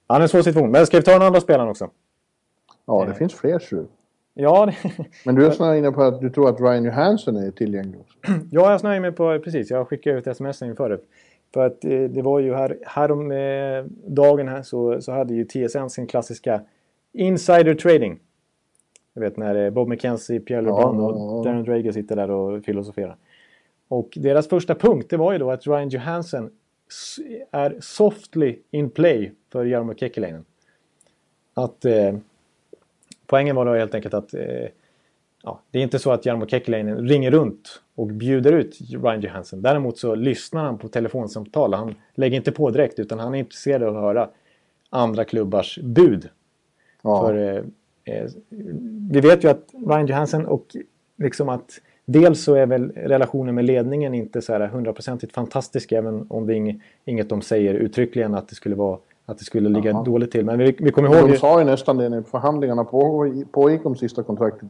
han är en svår situation. Men ska vi ta den andra spelaren också? Ja, Eh. det finns fler så. Ja, det, Men du är snarare inne på att du tror att Ryan Johansson är tillgänglig också. Ja, jag snöjer mig på precis. Jag skickade ut sms inför det. För att eh, det var ju här, härom eh, dagen här så, så hade ju TSN sin klassiska insider trading. Du vet när eh, Bob McKenzie, Pierre LeBrun Ja. och Darren Drager sitter där och filosoferar. Och deras första punkt det var ju då att Ryan Johansson är softly in play för Jarmo Kekkeläinen. Att eh, poängen var då helt enkelt att eh, ja, det är inte så att Jarmo Kekkeläinen ringer runt och bjuder ut Ryan Johansson. Däremot så lyssnar han på telefonsamtal. Han lägger inte på direkt utan han är intresserad av att höra andra klubbars bud. Ja. För, eh, vi vet ju att Ryan Johansson och liksom att dels så är väl relationen med ledningen inte så här hundraprocentigt fantastisk även om det är ing- inget de säger uttryckligen att det skulle vara att det skulle ligga Jaha. dåligt till. Men vi, vi kommer ihåg... De sa ju nästan det när förhandlingarna pågick om sista kontraktet.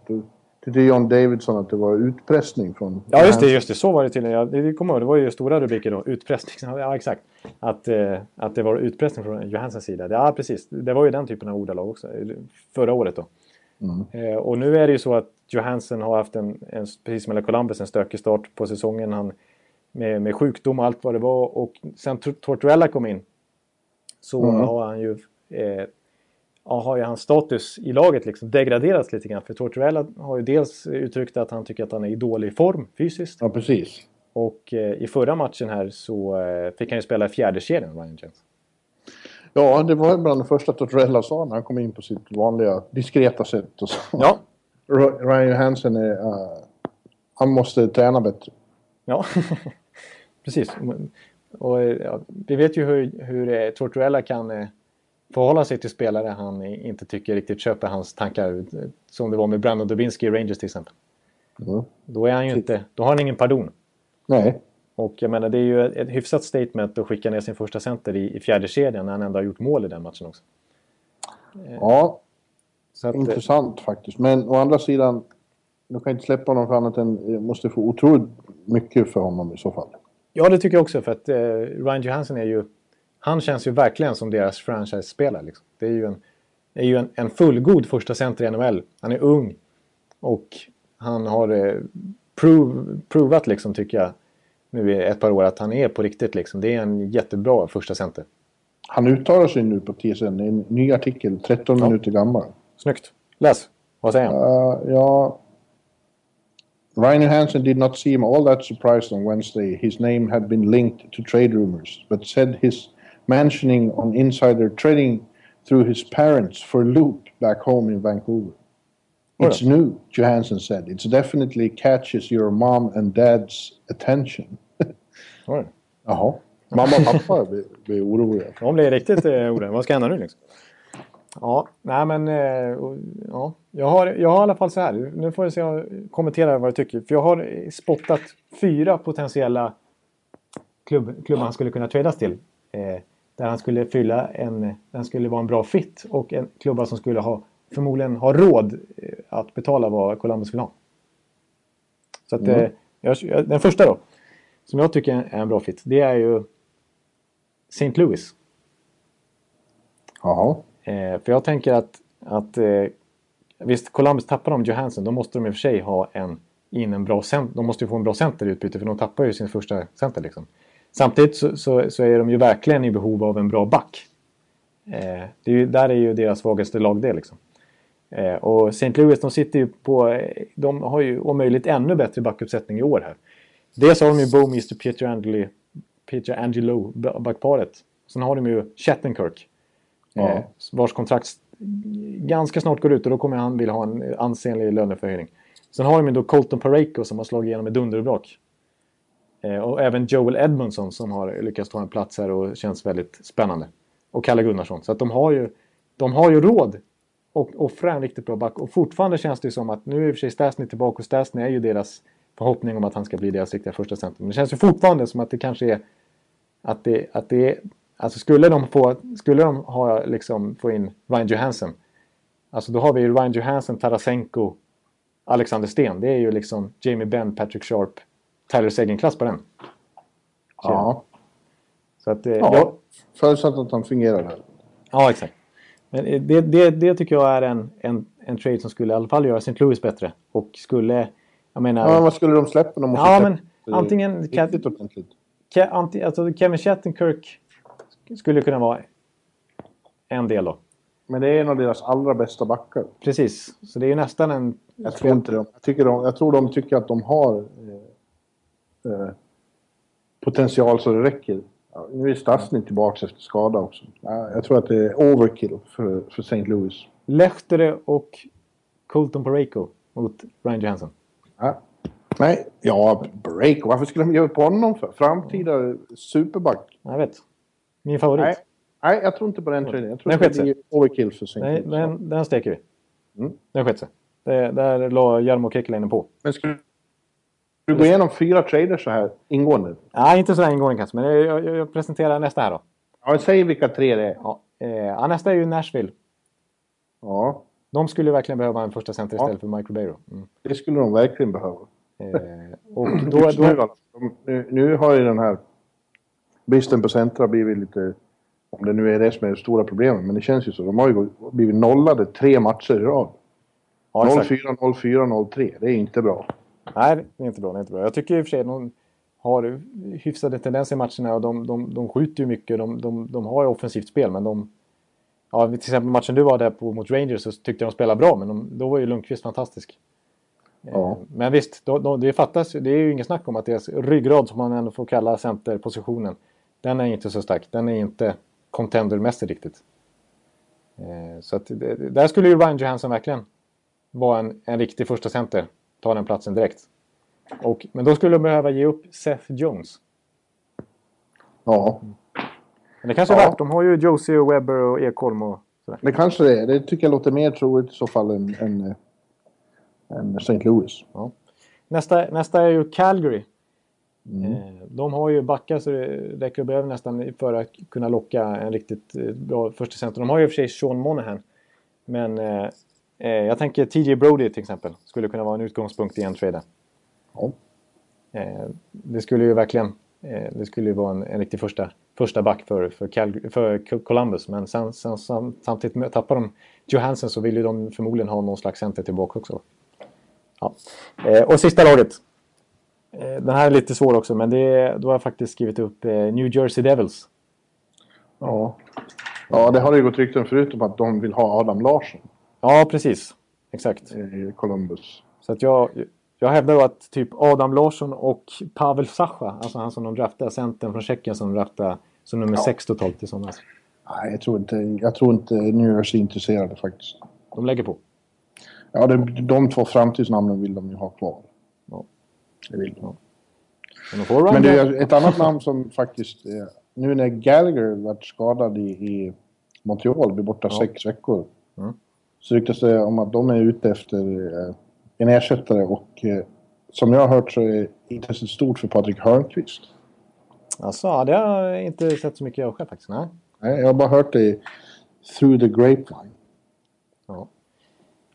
Tyckte John Davidson att det var utpressning från... Ja, just det, just det. Så var det tydligen. Ja, det, det kommer jag ihåg. Det var ju stora rubriker då. Utpressning. Ja, exakt. Att, eh, att det var utpressning från Johanssons sida. Ja, precis. Det var ju den typen av ordalag också. Förra året då. Eh, och nu är det ju så att Johansson har haft en, en precis som Columbus, en stökig start på säsongen. Han, med, med sjukdom och allt vad det var. Och sen Tor- Tortorella kom in. Så Mm. har han ju... Eh, ja, har ju hans status i laget liksom degraderats lite grann. För Tortorella har ju dels uttryckt att han tycker att han är i dålig form fysiskt. Ja, precis. Och eh, i förra matchen här så eh, fick han ju spela i fjärde kedjan, Ryan Jones. Ja, det var bland det första Tortorella sa när han kom in på sitt vanliga diskreta sätt. Och så. Ja, Ryan Johansson är... eh, han måste träna bättre. ja. precis. Och, eh, ja, vi vet ju hur, hur eh, Tortorella kan förhålla sig till spelare han eh, inte tycker riktigt köper hans tankar. eh, Som det var med Brandon Dubinsky i Rangers till exempel. Mm. Då, är han ju inte, då har han ingen pardon. Nej. Och jag menar, det är ju ett, hyfsat statement att skicka ner sin första center i, i fjärde kedjan när han ändå har gjort mål i den matchen också. Ja, Så att, eh, intressant faktiskt. Men å andra sidan, de kan inte släppa honom för annat än... eh, måste få otroligt mycket för honom i så fall. Ja, det tycker jag också. För att eh, Ryan Johansson är ju... Han känns ju verkligen som deras franchise-spelare. Liksom. Det är ju, en, är ju en, en fullgod första center i NHL. Han är ung. Och han har eh, prov, provat, liksom, tycker jag, nu i ett par år att han är på riktigt. Liksom. Det är en jättebra första center. Han uttalar sig nu på TSN. Är en ny artikel, 13 Ja. minuter gammal. Snyggt. Läs. Vad säger han? Uh, ja. Ryan Johansson did not seem all that surprised on Wednesday. His name had been linked to trade rumors, but said his mentioning on insider trading through his parents for Loop back home in Vancouver. It's new, Johansson said. It definitely catches your mom and dad's attention. Oj. Jaha. Mamma och pappa blir, blir oroliga. De blir riktigt eh, oroliga. Vad ska hända nu liksom? Ja, nej men... Eh, ja. jag, har, jag har i alla fall så här. Nu får jag se jag kommentera vad jag tycker. För jag har spottat fyra potentiella klubb, klubbar han skulle kunna tradas till. Eh, där han skulle fylla en... Den skulle vara en bra fit och en klubba som skulle ha förmodligen ha råd eh, att betala vad Columbus vill ha. Så att, eh, jag, jag- den första då. Som jag tycker är en bra fit. Det är ju St. Louis. Jaha. Eh, för jag tänker att, att eh, visst, Columbus tappar de Johansson, då måste de i och för sig ha en, in en bra center. De måste ju få en bra center i utbyte för de tappar ju sin första center. Liksom. Samtidigt så, så, så är de ju verkligen i behov av en bra back. Eh, det är ju, där är ju deras svagaste lagdel. Liksom. Eh, och St. Louis de sitter ju på, de har ju om möjligt ännu bättre backuppsättning i år här. Dels har de ju Bowmeister Peter Angeli, Peter Angelo backparet. Sen har de ju Shattenkirk. Ja. Eh, vars kontrakt ganska snart går ut och då kommer han vilja ha en ansenlig löneförhöjning. Sen har de ju då Colton Pareko som har slagit igenom med dunderbrak. Eh, Eh, och även Joel Edmondson som har lyckats ta en plats här och känns väldigt spännande. Och Kalle Gunnarsson. Så att de har ju, de har ju råd att offra en riktigt bra back. Och fortfarande känns det ju som att nu är i och för sig Stasny tillbaka och Stasny är ju deras förhoppning om att han ska bli deras riktiga första center. Men det känns ju fortfarande som att det kanske är att det, att det är, alltså skulle de få, skulle de ha liksom få in Ryan Johansson. Alltså då har vi ju Ryan Johansson, Tarasenko, Alexander Sten. Det är ju liksom Jamie Benn, Patrick Sharp, Tyler Seguin-klass på den. Ja. Så att, eh, ja. ja, Förutsatt att han fungerar där. ja, exakt. Men eh, det, det, det tycker jag är en, en, en trade som skulle i alla fall göra St. Louis bättre. Och skulle, jag menar... Ja, vad skulle de släppa? De måste Ja, släppa men antingen- Riktigt ordentligt. Ke, anti, alltså Kevin Shattenkirk skulle kunna vara en del då. Men det är en av deras allra bästa backar. Precis, så det är ju nästan en... Jag tror inte de. Jag, tycker de, jag tror de tycker att de har eh, potential så det räcker. Ja, nu är Stasny tillbaka efter skada också. Ja, jag tror att det är overkill för, för St. Louis. Lehtere och Colton Pareko mot Ryan Johansson. Ja. Nej, ja, break. Varför skulle de ge upp honom för? Framtida superback? Jag vet. Min favorit. Nej, nej, jag tror inte på den traden. Jag tror Den att det är overkill för St. Nej, Louis. den, den steker vi. Mm. Den sket sig. Det, där la Jarmo Kekalainen på. Men ska du gå igenom fyra trader så här ingående? Nej, inte så där ingående kanske, men jag, jag, jag presenterar nästa här då. Ja, säg vilka tre det är. Ja, eh, ja, nästa är ju Nashville. Ja, De skulle verkligen behöva en första center Ja. istället för Mike Ribeiro. Mm. det skulle de verkligen behöva. Eh, och då, då, nu, nu har ju den här bristen på centra blivit lite... Om det nu är det som är det stora problemet, men det känns ju så. De har ju blivit nollade tre matcher i rad. ja, exakt. 0-4, 0-4, 0-3. Det är inte bra. Nej, det är inte bra. Det är inte bra. Jag tycker i och för sig att de har hyfsade tendenser i matcherna och de, de, de skjuter ju mycket. De, de, de har ju offensivt spel, men de... Ja, till exempel matchen du var där på mot Rangers så tyckte jag de spelade bra, men de, då var ju Lundqvist fantastisk. Ja. Eh, Men visst, då, då, det fattas Det är ju inget snack om att deras ryggrad, som man ändå får kalla centerpositionen, den är inte så stark. Den är inte contendermässig riktigt. Eh, Så att där skulle ju Ryan Johansson verkligen vara en, en riktig första center. Ta den platsen direkt. Och, men då skulle de behöva ge upp Seth Jones. Ja, Men det kanske är Ja. värt. De har ju Josie och Webber och Ekholm och sådär. det kanske det är. Det tycker jag låter mer troligt i så fall än, än, eh, än St. Louis. Ja. Nästa, nästa är ju Calgary. Mm. Eh, De har ju backar så det räcker över nästan för att kunna locka en riktigt eh, bra första center. De har ju i och för sig Sean Monahan. Men eh, jag tänker TJ Brody till exempel. Skulle kunna vara en utgångspunkt i en trade. Ja. Eh, det skulle ju verkligen eh, det skulle ju vara en, en riktig första, första back för, för, Calgary, för Columbus. Men sen, sen, sam- samtidigt tappar de Johansson så vill ju de förmodligen ha någon slags center tillbaka också. Ja. Eh, och sista laget. Eh, den här är lite svår också, men det, då har jag faktiskt skrivit upp eh, New Jersey Devils. Ja. ja, det har ju gått rykten förut om att de vill ha Adam Larsson Ja, precis. Exakt. i Columbus. Så att jag, jag hävdar då att typ Adam Larsson och Pavel Sacha, alltså han som de draftade, centern från Tjeckien som de draftade som nummer Ja. sex totalt i somras. Nej, jag tror inte, jag tror inte New Jersey är intresserade faktiskt. De lägger på. Ja, de, de två framtidsnamnen vill de ju ha kvar. Ja. Det vill de. Men, Men det är ett annat namn som faktiskt... Nu när Gallagher varit skadad i, i Montreal, blir borta Ja. sex veckor. Mm. Så ryktas det om att de är ute efter eh, en ersättare och eh, som jag har hört så är intresset stort för Patrik Hörnqvist. Alltså, ja, det har jag inte sett så mycket av själv faktiskt. Nej. Nej, jag har bara hört det through the grapevine. Ja.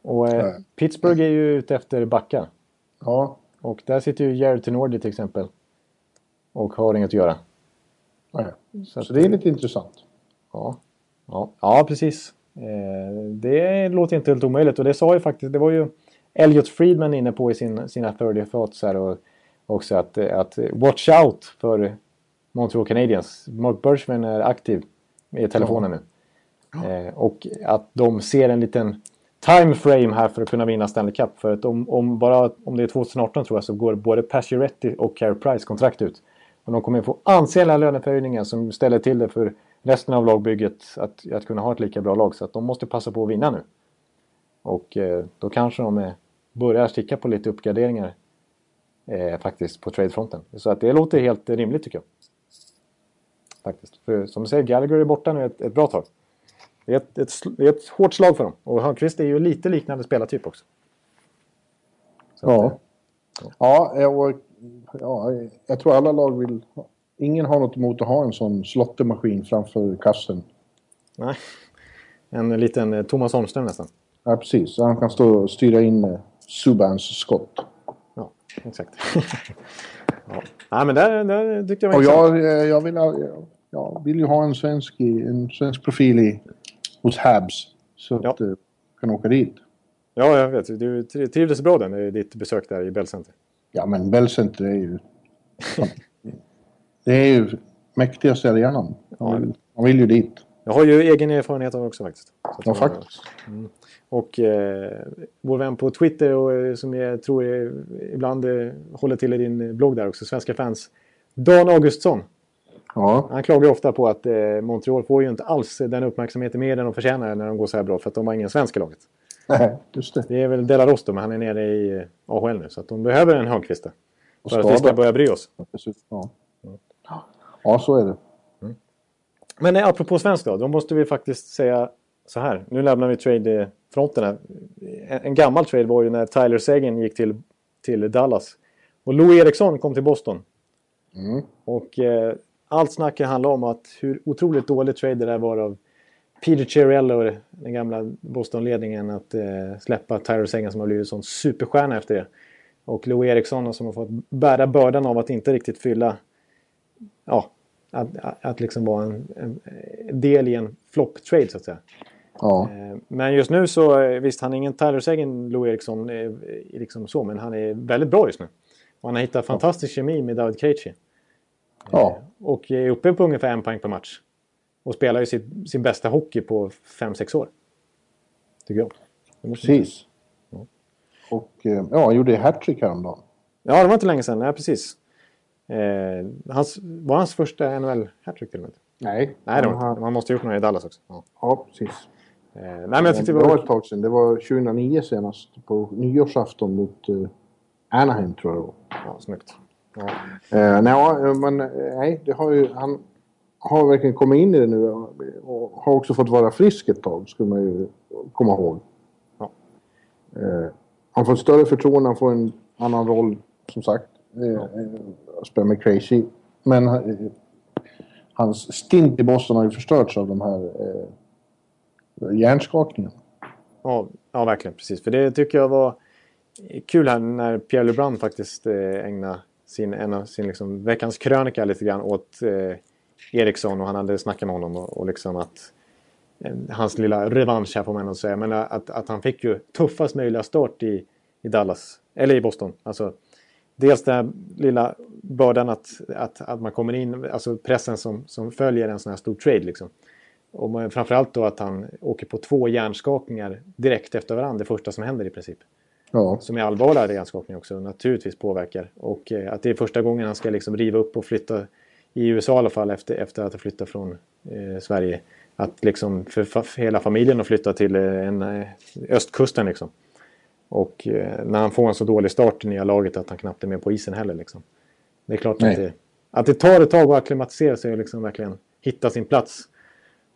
Och eh. Pittsburgh är ju ute efter backar. Ja, Och där sitter ju Jared Tenordi till exempel. Och har inget att göra. nej. Så, så det är lite intressant. ja. Ja, ja, precis. Eh, det låter inte helt omöjligt. Och det sa ju faktiskt, det var ju Elliot Friedman inne på i sin, sina 30 thoughts här. Och också att, att watch out för Montreal Canadiens. Mark Bergevin är aktiv i telefonen nu. Eh, och att de ser en liten time frame här för att kunna vinna Stanley Cup. För att om, om, bara, om det är 2018 tror jag så går både Pacioretty och Carey Price kontrakt ut. Och de kommer få ansenliga löneförhöjningar som ställer till det för resten av lagbygget att, att kunna ha ett lika bra lag. Så att de måste passa på att vinna nu. Och eh, då kanske de eh, börjar sticka på lite uppgraderingar eh, faktiskt på tradefronten. Så att det låter helt rimligt tycker jag. Faktiskt. För som du säger, Gallagher är borta nu ett, ett bra tag. Det är ett, ett, det är ett hårt slag för dem. Och Hörnqvist är ju lite liknande spelartyp också. Så att, Ja. eh, Ja, eh, och, ja, jag tror alla lag vill... Ingen har något emot att ha en sån slottemaskin framför kassen. nej. En liten eh, Thomas Holmström nästan. Ja, precis. Han kan stå och styra in eh, Subans skott. Ja, exakt. ja. Nej, men där, där tyckte jag var Och jag, eh, jag, vill, jag, vill ju ha en svensk, i, en svensk profil i, hos Habs. Så Ja. att du kan åka dit. Ja, jag vet. Du tri- trivdes bra den, ditt besök där i Bell Center. Ja, men Bell Center är ju... det är ju mäktigaste arenan. Man man vill ju dit. Jag har ju egen erfarenhet av det också faktiskt. Ja, faktiskt. Och eh, vår vän på Twitter och, eh, som jag tror är, ibland eh, håller till i din eh, blogg där också, Svenska fans. Dan Augustsson. Ja, Han klagar ofta på att eh, Montreal får ju inte alls den uppmärksamheten mer än de förtjänar när de går så här bra för att de har ingen svensk i laget. nej, just det. Det är väl Delaros då, men han är nere i eh, AHL nu så att de behöver en Hörnqvist För att vi ska börja bry oss. Ja. Ja, så är det. Men eh, apropå svensk då, då måste vi faktiskt säga så här. Nu lämnar vi trade-fronten här. En, en gammal trade var ju när Tyler Seguin gick till, till Dallas. Och Lou Eriksson kom till Boston. Mm. Och eh, allt snack handlar om att hur otroligt dålig trade det där var av Peter Chiarello, den gamla Boston-ledningen, att eh, släppa Tyler Seguin som har blivit en sån superstjärna efter det. Och Lou Eriksson som har fått bära bördan av att inte riktigt fylla ja, att, att, liksom vara en, en del i en flop-trade så att säga. Ja, Eh, Men just nu så, eh, visst han är ingen Tyler Seguin, Lou Eriksson, eh, liksom så, men han är väldigt bra just nu. Och han har hittat fantastisk kemi med David Krejci. ja. Och är uppe på ungefär en poäng per match. Och spelar ju sitt, sin bästa hockey på 5-6 år. Tycker jag. Precis. Och eh, ja, han gjorde hattrick häromdagen. Ja, det var inte länge sedan. Nej, precis. Eh, hans, var hans första NHL-hattrick till och med? Nej, Nej, det var han. Man måste ha gjort några i Dallas också. Ja. Ja, precis. Eh, nej, men jag tyckte det det var var... ett tag sedan. Det var 2009 senast. På nyårsafton mot eh, Anaheim tror jag det var. Ja, snyggt. Ja. Eh, nej, men eh, nej, det har ju, han har verkligen kommit in i det nu och har också fått vara frisk ett tag, skulle man ju komma ihåg. Ja. Eh, han får större förtroende, han får en annan roll, som sagt. Eh, spelar med Crazy. Men eh, hans stint i Boston har ju förstörts av de här eh, hjärnskakningarna. Ja, ja, verkligen. Precis. För det tycker jag var kul här när Pierre LeBrun faktiskt eh, ägnade sin, en av sin liksom, veckans krönika lite grann åt eh, Eriksson och han hade snackat med honom och, och liksom att eh, hans lilla revansch här får man ändå säga. Men att, att han fick ju tuffast möjliga start i, i Dallas, eller i Boston. Alltså, dels den här lilla bördan att, att, att man kommer in, alltså pressen som, som följer en sån här stor trade liksom. Och man- framförallt då att han åker på två hjärnskakningar direkt efter varandra, det första som händer i princip. Ja, Som är allvarliga hjärnskakningar också, naturligtvis påverkar. Och eh, att det är första gången han ska liksom riva upp och flytta, i USA i alla fall, efter, efter att ha flyttat från eh, Sverige. Att liksom för, för hela familjen att flytta till eh, en, eh, östkusten liksom. Och eh, när han får en så dålig start i nya laget att han knappt är med på isen heller. Liksom. Det är klart att det, att det tar ett tag att acklimatisera sig och liksom verkligen hitta sin plats.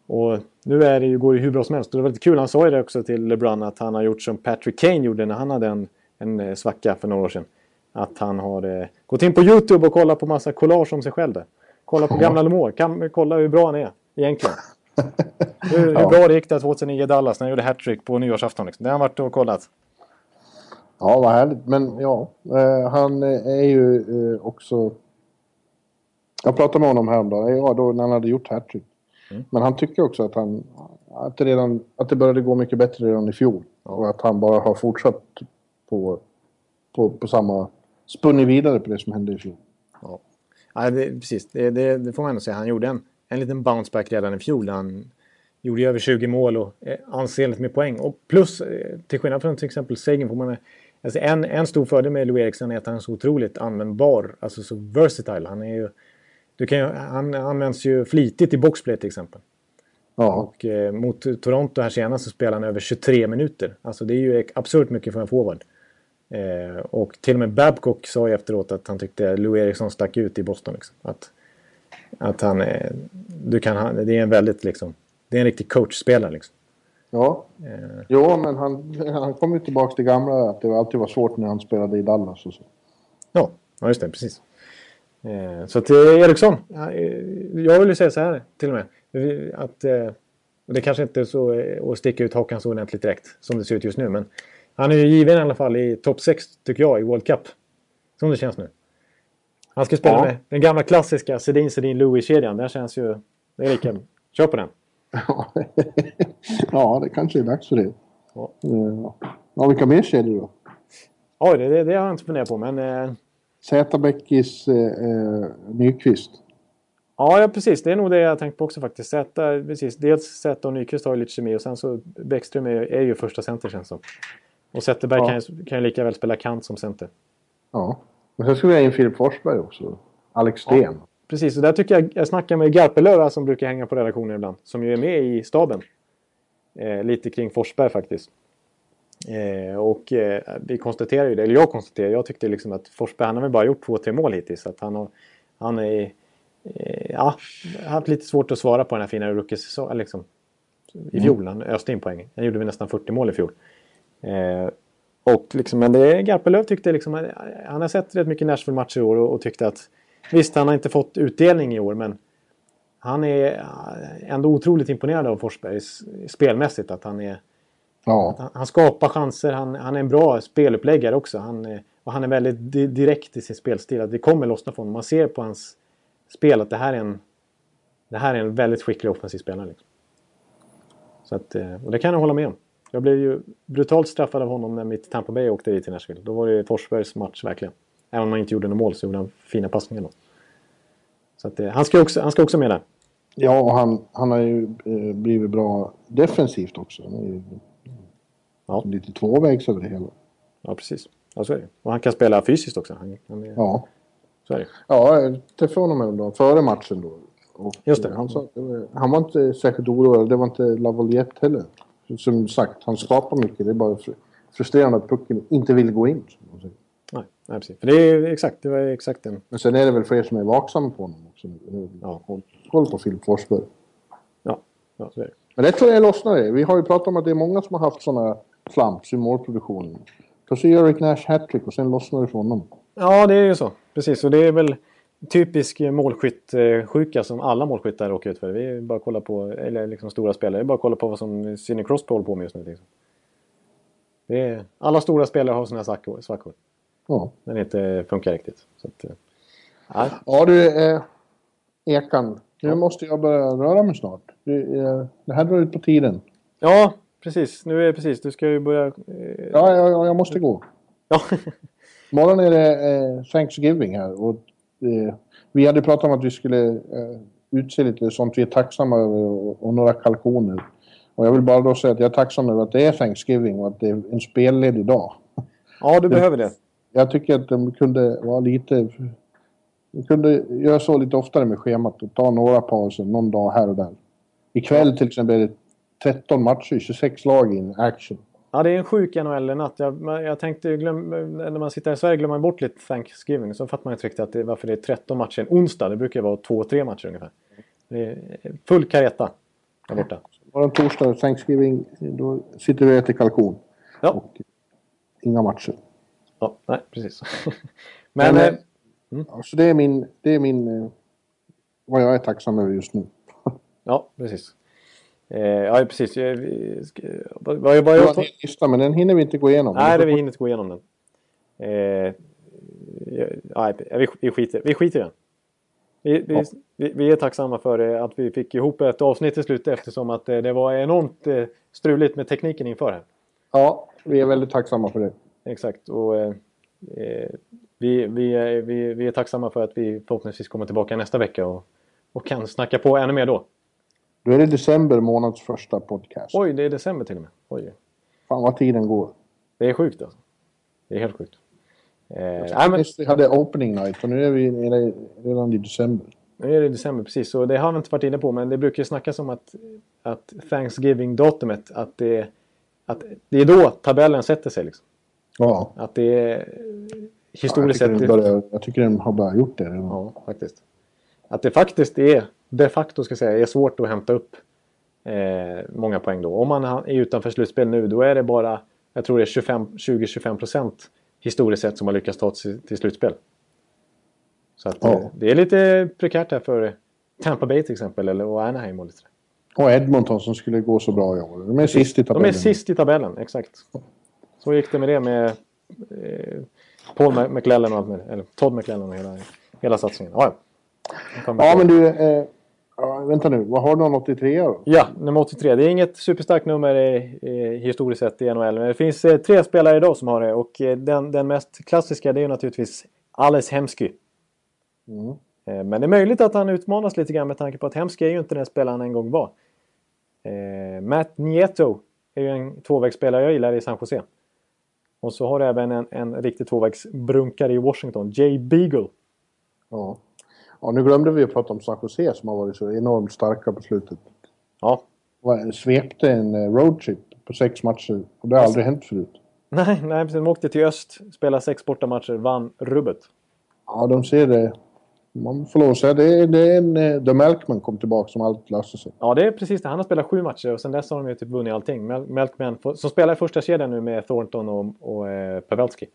Och nu är det ju, går det hur bra som helst. Det var lite kul, han sa ju det också till LeBron att han har gjort som Patrick Kane gjorde när han hade en, en eh, svacka för några år sedan. Att han har eh, gått in på YouTube och kollat på massa collage om sig själv där. Kolla på gamla LeMore, kan kolla hur bra han är egentligen. hur, hur bra det gick där 2009 i Dallas när han gjorde hattrick på nyårsafton. Liksom. Det har han varit och kollat. Ja, vad härligt. Men ja, eh, han är ju eh, också... Jag pratade med honom häromdagen, ja, då när han hade gjort hattrick. Mm. Men han tycker också att, han, att, det redan, att det började gå mycket bättre redan i fjol. Och att han bara har fortsatt på, på, på samma... Spunnit vidare på det som hände i fjol. Ja, ja det, precis. Det, det, det, får man ändå säga. Han gjorde en, en liten bounceback redan i fjol. Han gjorde över 20 mål och eh, ansenligt med poäng. Och plus, eh, till skillnad från till exempel Sagan, får man Alltså en, en stor fördel med Louis Eriksson är att han är så otroligt användbar, alltså så versatile. Han, är ju, du kan ju, han används ju flitigt i boxplay till exempel. Ja. Och eh, mot Toronto här senast så spelade han över 23 minuter. Alltså det är ju absurt mycket för en forward. Eh, och till och med Babcock sa ju efteråt att han tyckte Louis Eriksson stack ut i Boston. Liksom. Att, att han, eh, du kan, det är en väldigt liksom, det är en riktig coachspelare liksom. Ja, eh. jo men han, han kom ju tillbaka till gamla att det alltid var svårt när han spelade i Dallas och så. Ja, ja just det, precis. Eh, så till Eriksson, jag vill ju säga så här till och med. Att, eh, det kanske inte är så att sticka ut hakan så ordentligt direkt som det ser ut just nu. Men han är ju given i alla fall i topp 6 tycker jag i World Cup. Som det känns nu. Han ska spela ja. med den gamla klassiska Sedin Sedin Louis-kedjan. Den känns ju... Det är lika. Kör på den. ja, det kanske är dags för det. Ja, ja vilka mer kedjor då? Oj, det, det, det, har jag inte funderat på, men... Eh... Zätabäckis eh, Nyqvist. Ja, ja, precis. Det är nog det jag tänkt på också faktiskt. Zäta, precis. Dels Zäta och Nyqvist har ju lite kemi och sen så Bäckström är, är ju första center känns som. Och Zetterberg ja. kan, ju, kan ju lika väl spela kant som center. Ja, men sen skulle vi ha in Filip Forsberg också. Alex Sten. Ja. Precis, och där tycker jag, jag snackar med Garpenlöv som brukar hänga på redaktionen ibland, som ju är med i staben. Eh, lite kring Forsberg faktiskt. Eh, och eh, vi konstaterar ju det, eller jag konstaterar, jag tyckte liksom att Forsberg, han har väl bara gjort två, tre mål hittills. Att han har, han är, eh, ja, haft lite svårt att svara på den här fina rookie liksom. I fjol, mm. han öste in poäng. Han gjorde väl nästan 40 mål i fjol. Eh, och liksom, men det Garpenlöv tyckte liksom, han har sett rätt mycket Nashville-matcher i år och, och tyckte att Visst, han har inte fått utdelning i år, men han är ändå otroligt imponerad av Forsberg spelmässigt. Att han, är, ja. att han, skapar chanser, han, han, är en bra speluppläggare också. Han, och han är väldigt direkt i sin spelstil. Att det kommer lossna för honom. Man ser på hans spel att det här är en, det här är en väldigt skicklig offensiv spelare. Liksom. Så att, eh, och det kan jag hålla med om. Jag blev ju brutalt straffad av honom när mitt Tampa Bay åkte dit till Nashville. Då var det Forsbergs match verkligen. Även om han inte gjorde några mål så gjorde han fina passningar då. Så att, eh, han, ska också, han ska också med där. Ja, och han, han har ju eh, blivit bra defensivt också. Han är ju ja. lite tvåvägs över det hela. Ja, precis. Ja, så är det. Och han kan spela fysiskt också. Han, han är... Ja. Så är det. Ja, jag träffade honom häromdagen, före matchen då. Och Just det. Han, sa, han var inte särskilt orolig, det var inte Lavaliette heller. Som sagt, han skapar mycket. Det är bara frustrerande att pucken inte vill gå in. Nej, precis. För det är exakt, det var exakt den. Men sen är det väl fler som är vaksamma på honom också. Ja. Koll på Filip Forsberg. Ja, ja så är det. Men det tror jag lossnar Vi har ju pratat om att det är många som har haft sådana flamps i målproduktionen. Kanske gör Eric Nash hattrick och sen lossnar det för honom. Ja, det är ju så. Precis, och det är väl typisk målskyttsjuka som alla målskyttar råkar ut för. Vi är bara kolla på, eller liksom stora spelare, bara kolla på vad som Sidney Crosby håller på med just nu. Liksom. Det är, alla stora spelare har sådana svackor. svackor. Ja. Den inte funkar riktigt. Så att, eh, ja. ja du, eh, Ekan. Nu ja. måste jag börja röra mig snart. Det, eh, det här drar ut på tiden. Ja, precis. Nu är det precis. Du ska ju börja... Eh... Ja, ja, jag måste gå. Ja. Imorgon är det eh, Thanksgiving här. Och, eh, vi hade pratat om att vi skulle eh, utse lite sånt vi är tacksamma över och, och, några kalkoner. Och jag vill bara då säga att jag är tacksam över att det är Thanksgiving och att det är en spelledig dag. Ja, du behöver det jag tycker att de kunde vara lite... De kunde göra så lite oftare med schemat och ta några pauser någon dag här och där. Ikväll till exempel är det 13 matcher, 26 lag in action. Ja, det är en sjuk NHL-natt. Jag, jag tänkte, glöm, när man sitter i Sverige glömmer man bort lite Thanksgiving. Så fattar man inte riktigt att det, varför det är 13 matcher en onsdag. Det brukar vara 2-3 matcher ungefär. Det är full kareta där borta. Var det torsdag, Thanksgiving, då sitter vi och äter kalkon. Ja. Och inga matcher. Ja, nej, precis. Men, Men, eh, eh, alltså det är min, det är min, eh, vad jag är tacksam över just nu. ja, precis. Eh, ja, precis. Jag, vad, vad, var vad, en hel lista, men den hinner vi inte gå igenom. nej, det, vi hinner inte gå igenom den. Eh, ja, vi, vi, skiter, vi skiter i den. Vi, vi, Ja. vi, vi är tacksamma för eh, att vi fick ihop ett avsnitt till slut eftersom att det var enormt struligt med tekniken inför här. Ja, vi är väldigt tacksamma för det. Exakt. Och, eh, eh, vi, vi, vi, vi är tacksamma för att vi förhoppningsvis kommer tillbaka nästa vecka och, och kan snacka på ännu mer då. Då är det december månads första podcast. Oj, det är december till och med. Oj, Fan vad tiden går. det är sjukt alltså. Det är helt sjukt. Eh, nej, men, vi hade opening night och nu är vi redan i december. nu är det december precis, och det har vi inte varit inne på, men det brukar ju snackas om att, att Thanksgiving-datumet, att det, att det är då tabellen sätter sig. Liksom. Ja, Att det är jag historiskt tycker, sett... den börjar, jag tycker den har börjat gjort det. Ja, faktiskt. Att det faktiskt är, de facto ska jag säga, är svårt att hämta upp eh, många poäng då. Om man är utanför slutspel nu, då är det bara, jag tror det är 25 20-25 procent historiskt sett som har lyckats ta sig till slutspel. Så att Ja. eh, det är lite prekärt här för Tampa Bay till exempel, eller och Anaheim och lite. Och Edmonton som skulle gå så bra i år. De är sist i De tabellen. är sist i tabellen, exakt. Så gick det med det med eh, Paul Mc- McLellan och allt med, eller Todd McLellan och hela, hela satsningen. Ja, ja. Ja, men du. Eh, ja, vänta nu. Vad har du någon 83 då? Ja, nummer 83. Det är inget superstarkt nummer i, i, historiskt sett i NHL. Men det finns eh, tre spelare idag som har det. Och eh, den, den mest klassiska det är ju naturligtvis Ales Hemsky. Mm. Eh, men det är möjligt att han utmanas lite grann med tanke på att Hemsky är ju inte den spelaren han en gång var. Eh, Matt Nieto är ju en tvåvägsspelare jag gillar i San Jose. Och så har du även en, en riktig tvåvägsbrunkare i Washington, Jay Beagle. Ja. ja, nu glömde vi att prata om San Jose som har varit så enormt starka på slutet. Ja, Svepte en eh, roadtrip på sex matcher. Och det har aldrig hänt förut. nej, nej precis. De åkte till öst, spelade sex bortamatcher, vann rubbet. Ja, de ser det. Man får lov att säga det. Det är en... eh, The Melkman kom tillbaka som allt löste sig. Ja, det är precis det. Han har spelat sju matcher och sen dess har de ju typ vunnit allting. Mel- Melkman, som spelar i första kedjan nu med Thornton och, och eh, Pavelski.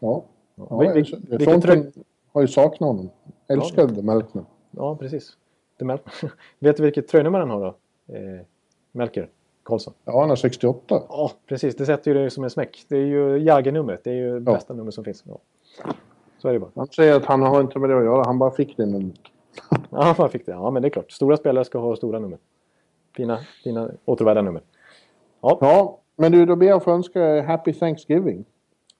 Ja. ja Vi- vi- Thornton har ju saknat honom. Älskar The Melkman. Ja, precis. Det Mel- Vet du vilket tröjnummer han har då? Eh, Melker Karlsson. Ja, han har 68. Ja, precis. Det sätter ju det som en smäck. Det är ju Jagger-numret. Det är ju Ja. bästa nummer som finns. Ja. Så är det bara. Han säger att han har inte med det att göra. Han bara fick det numret. Ja, man fick det. Ja, men det är klart. Stora spelare ska ha stora nummer. Fina, fina återvärda nummer. Ja, men du, då ber jag få önska Happy Thanksgiving.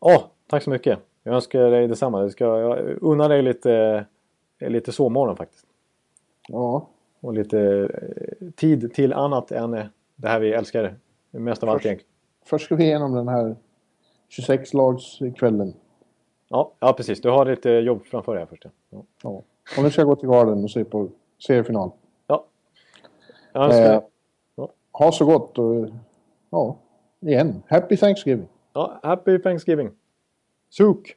Ja, tack så mycket. Jag önskar dig detsamma. Det ska, jag unnar dig lite, lite sovmorgon faktiskt. Ja, Och lite eh, tid till annat än eh, det här vi älskar mest av allt Först- egentligen. först ska vi igenom den här 26-lagskvällen. Ja, ja, precis. Du har lite jobb framför dig först. Ja. Ja. Ja. Och nu ska jag gå till Garden och se på seriefinal. ja. Jag önskar, Eh, ha så gott och ja, igen. Happy Thanksgiving. ja, happy Thanksgiving! Suk!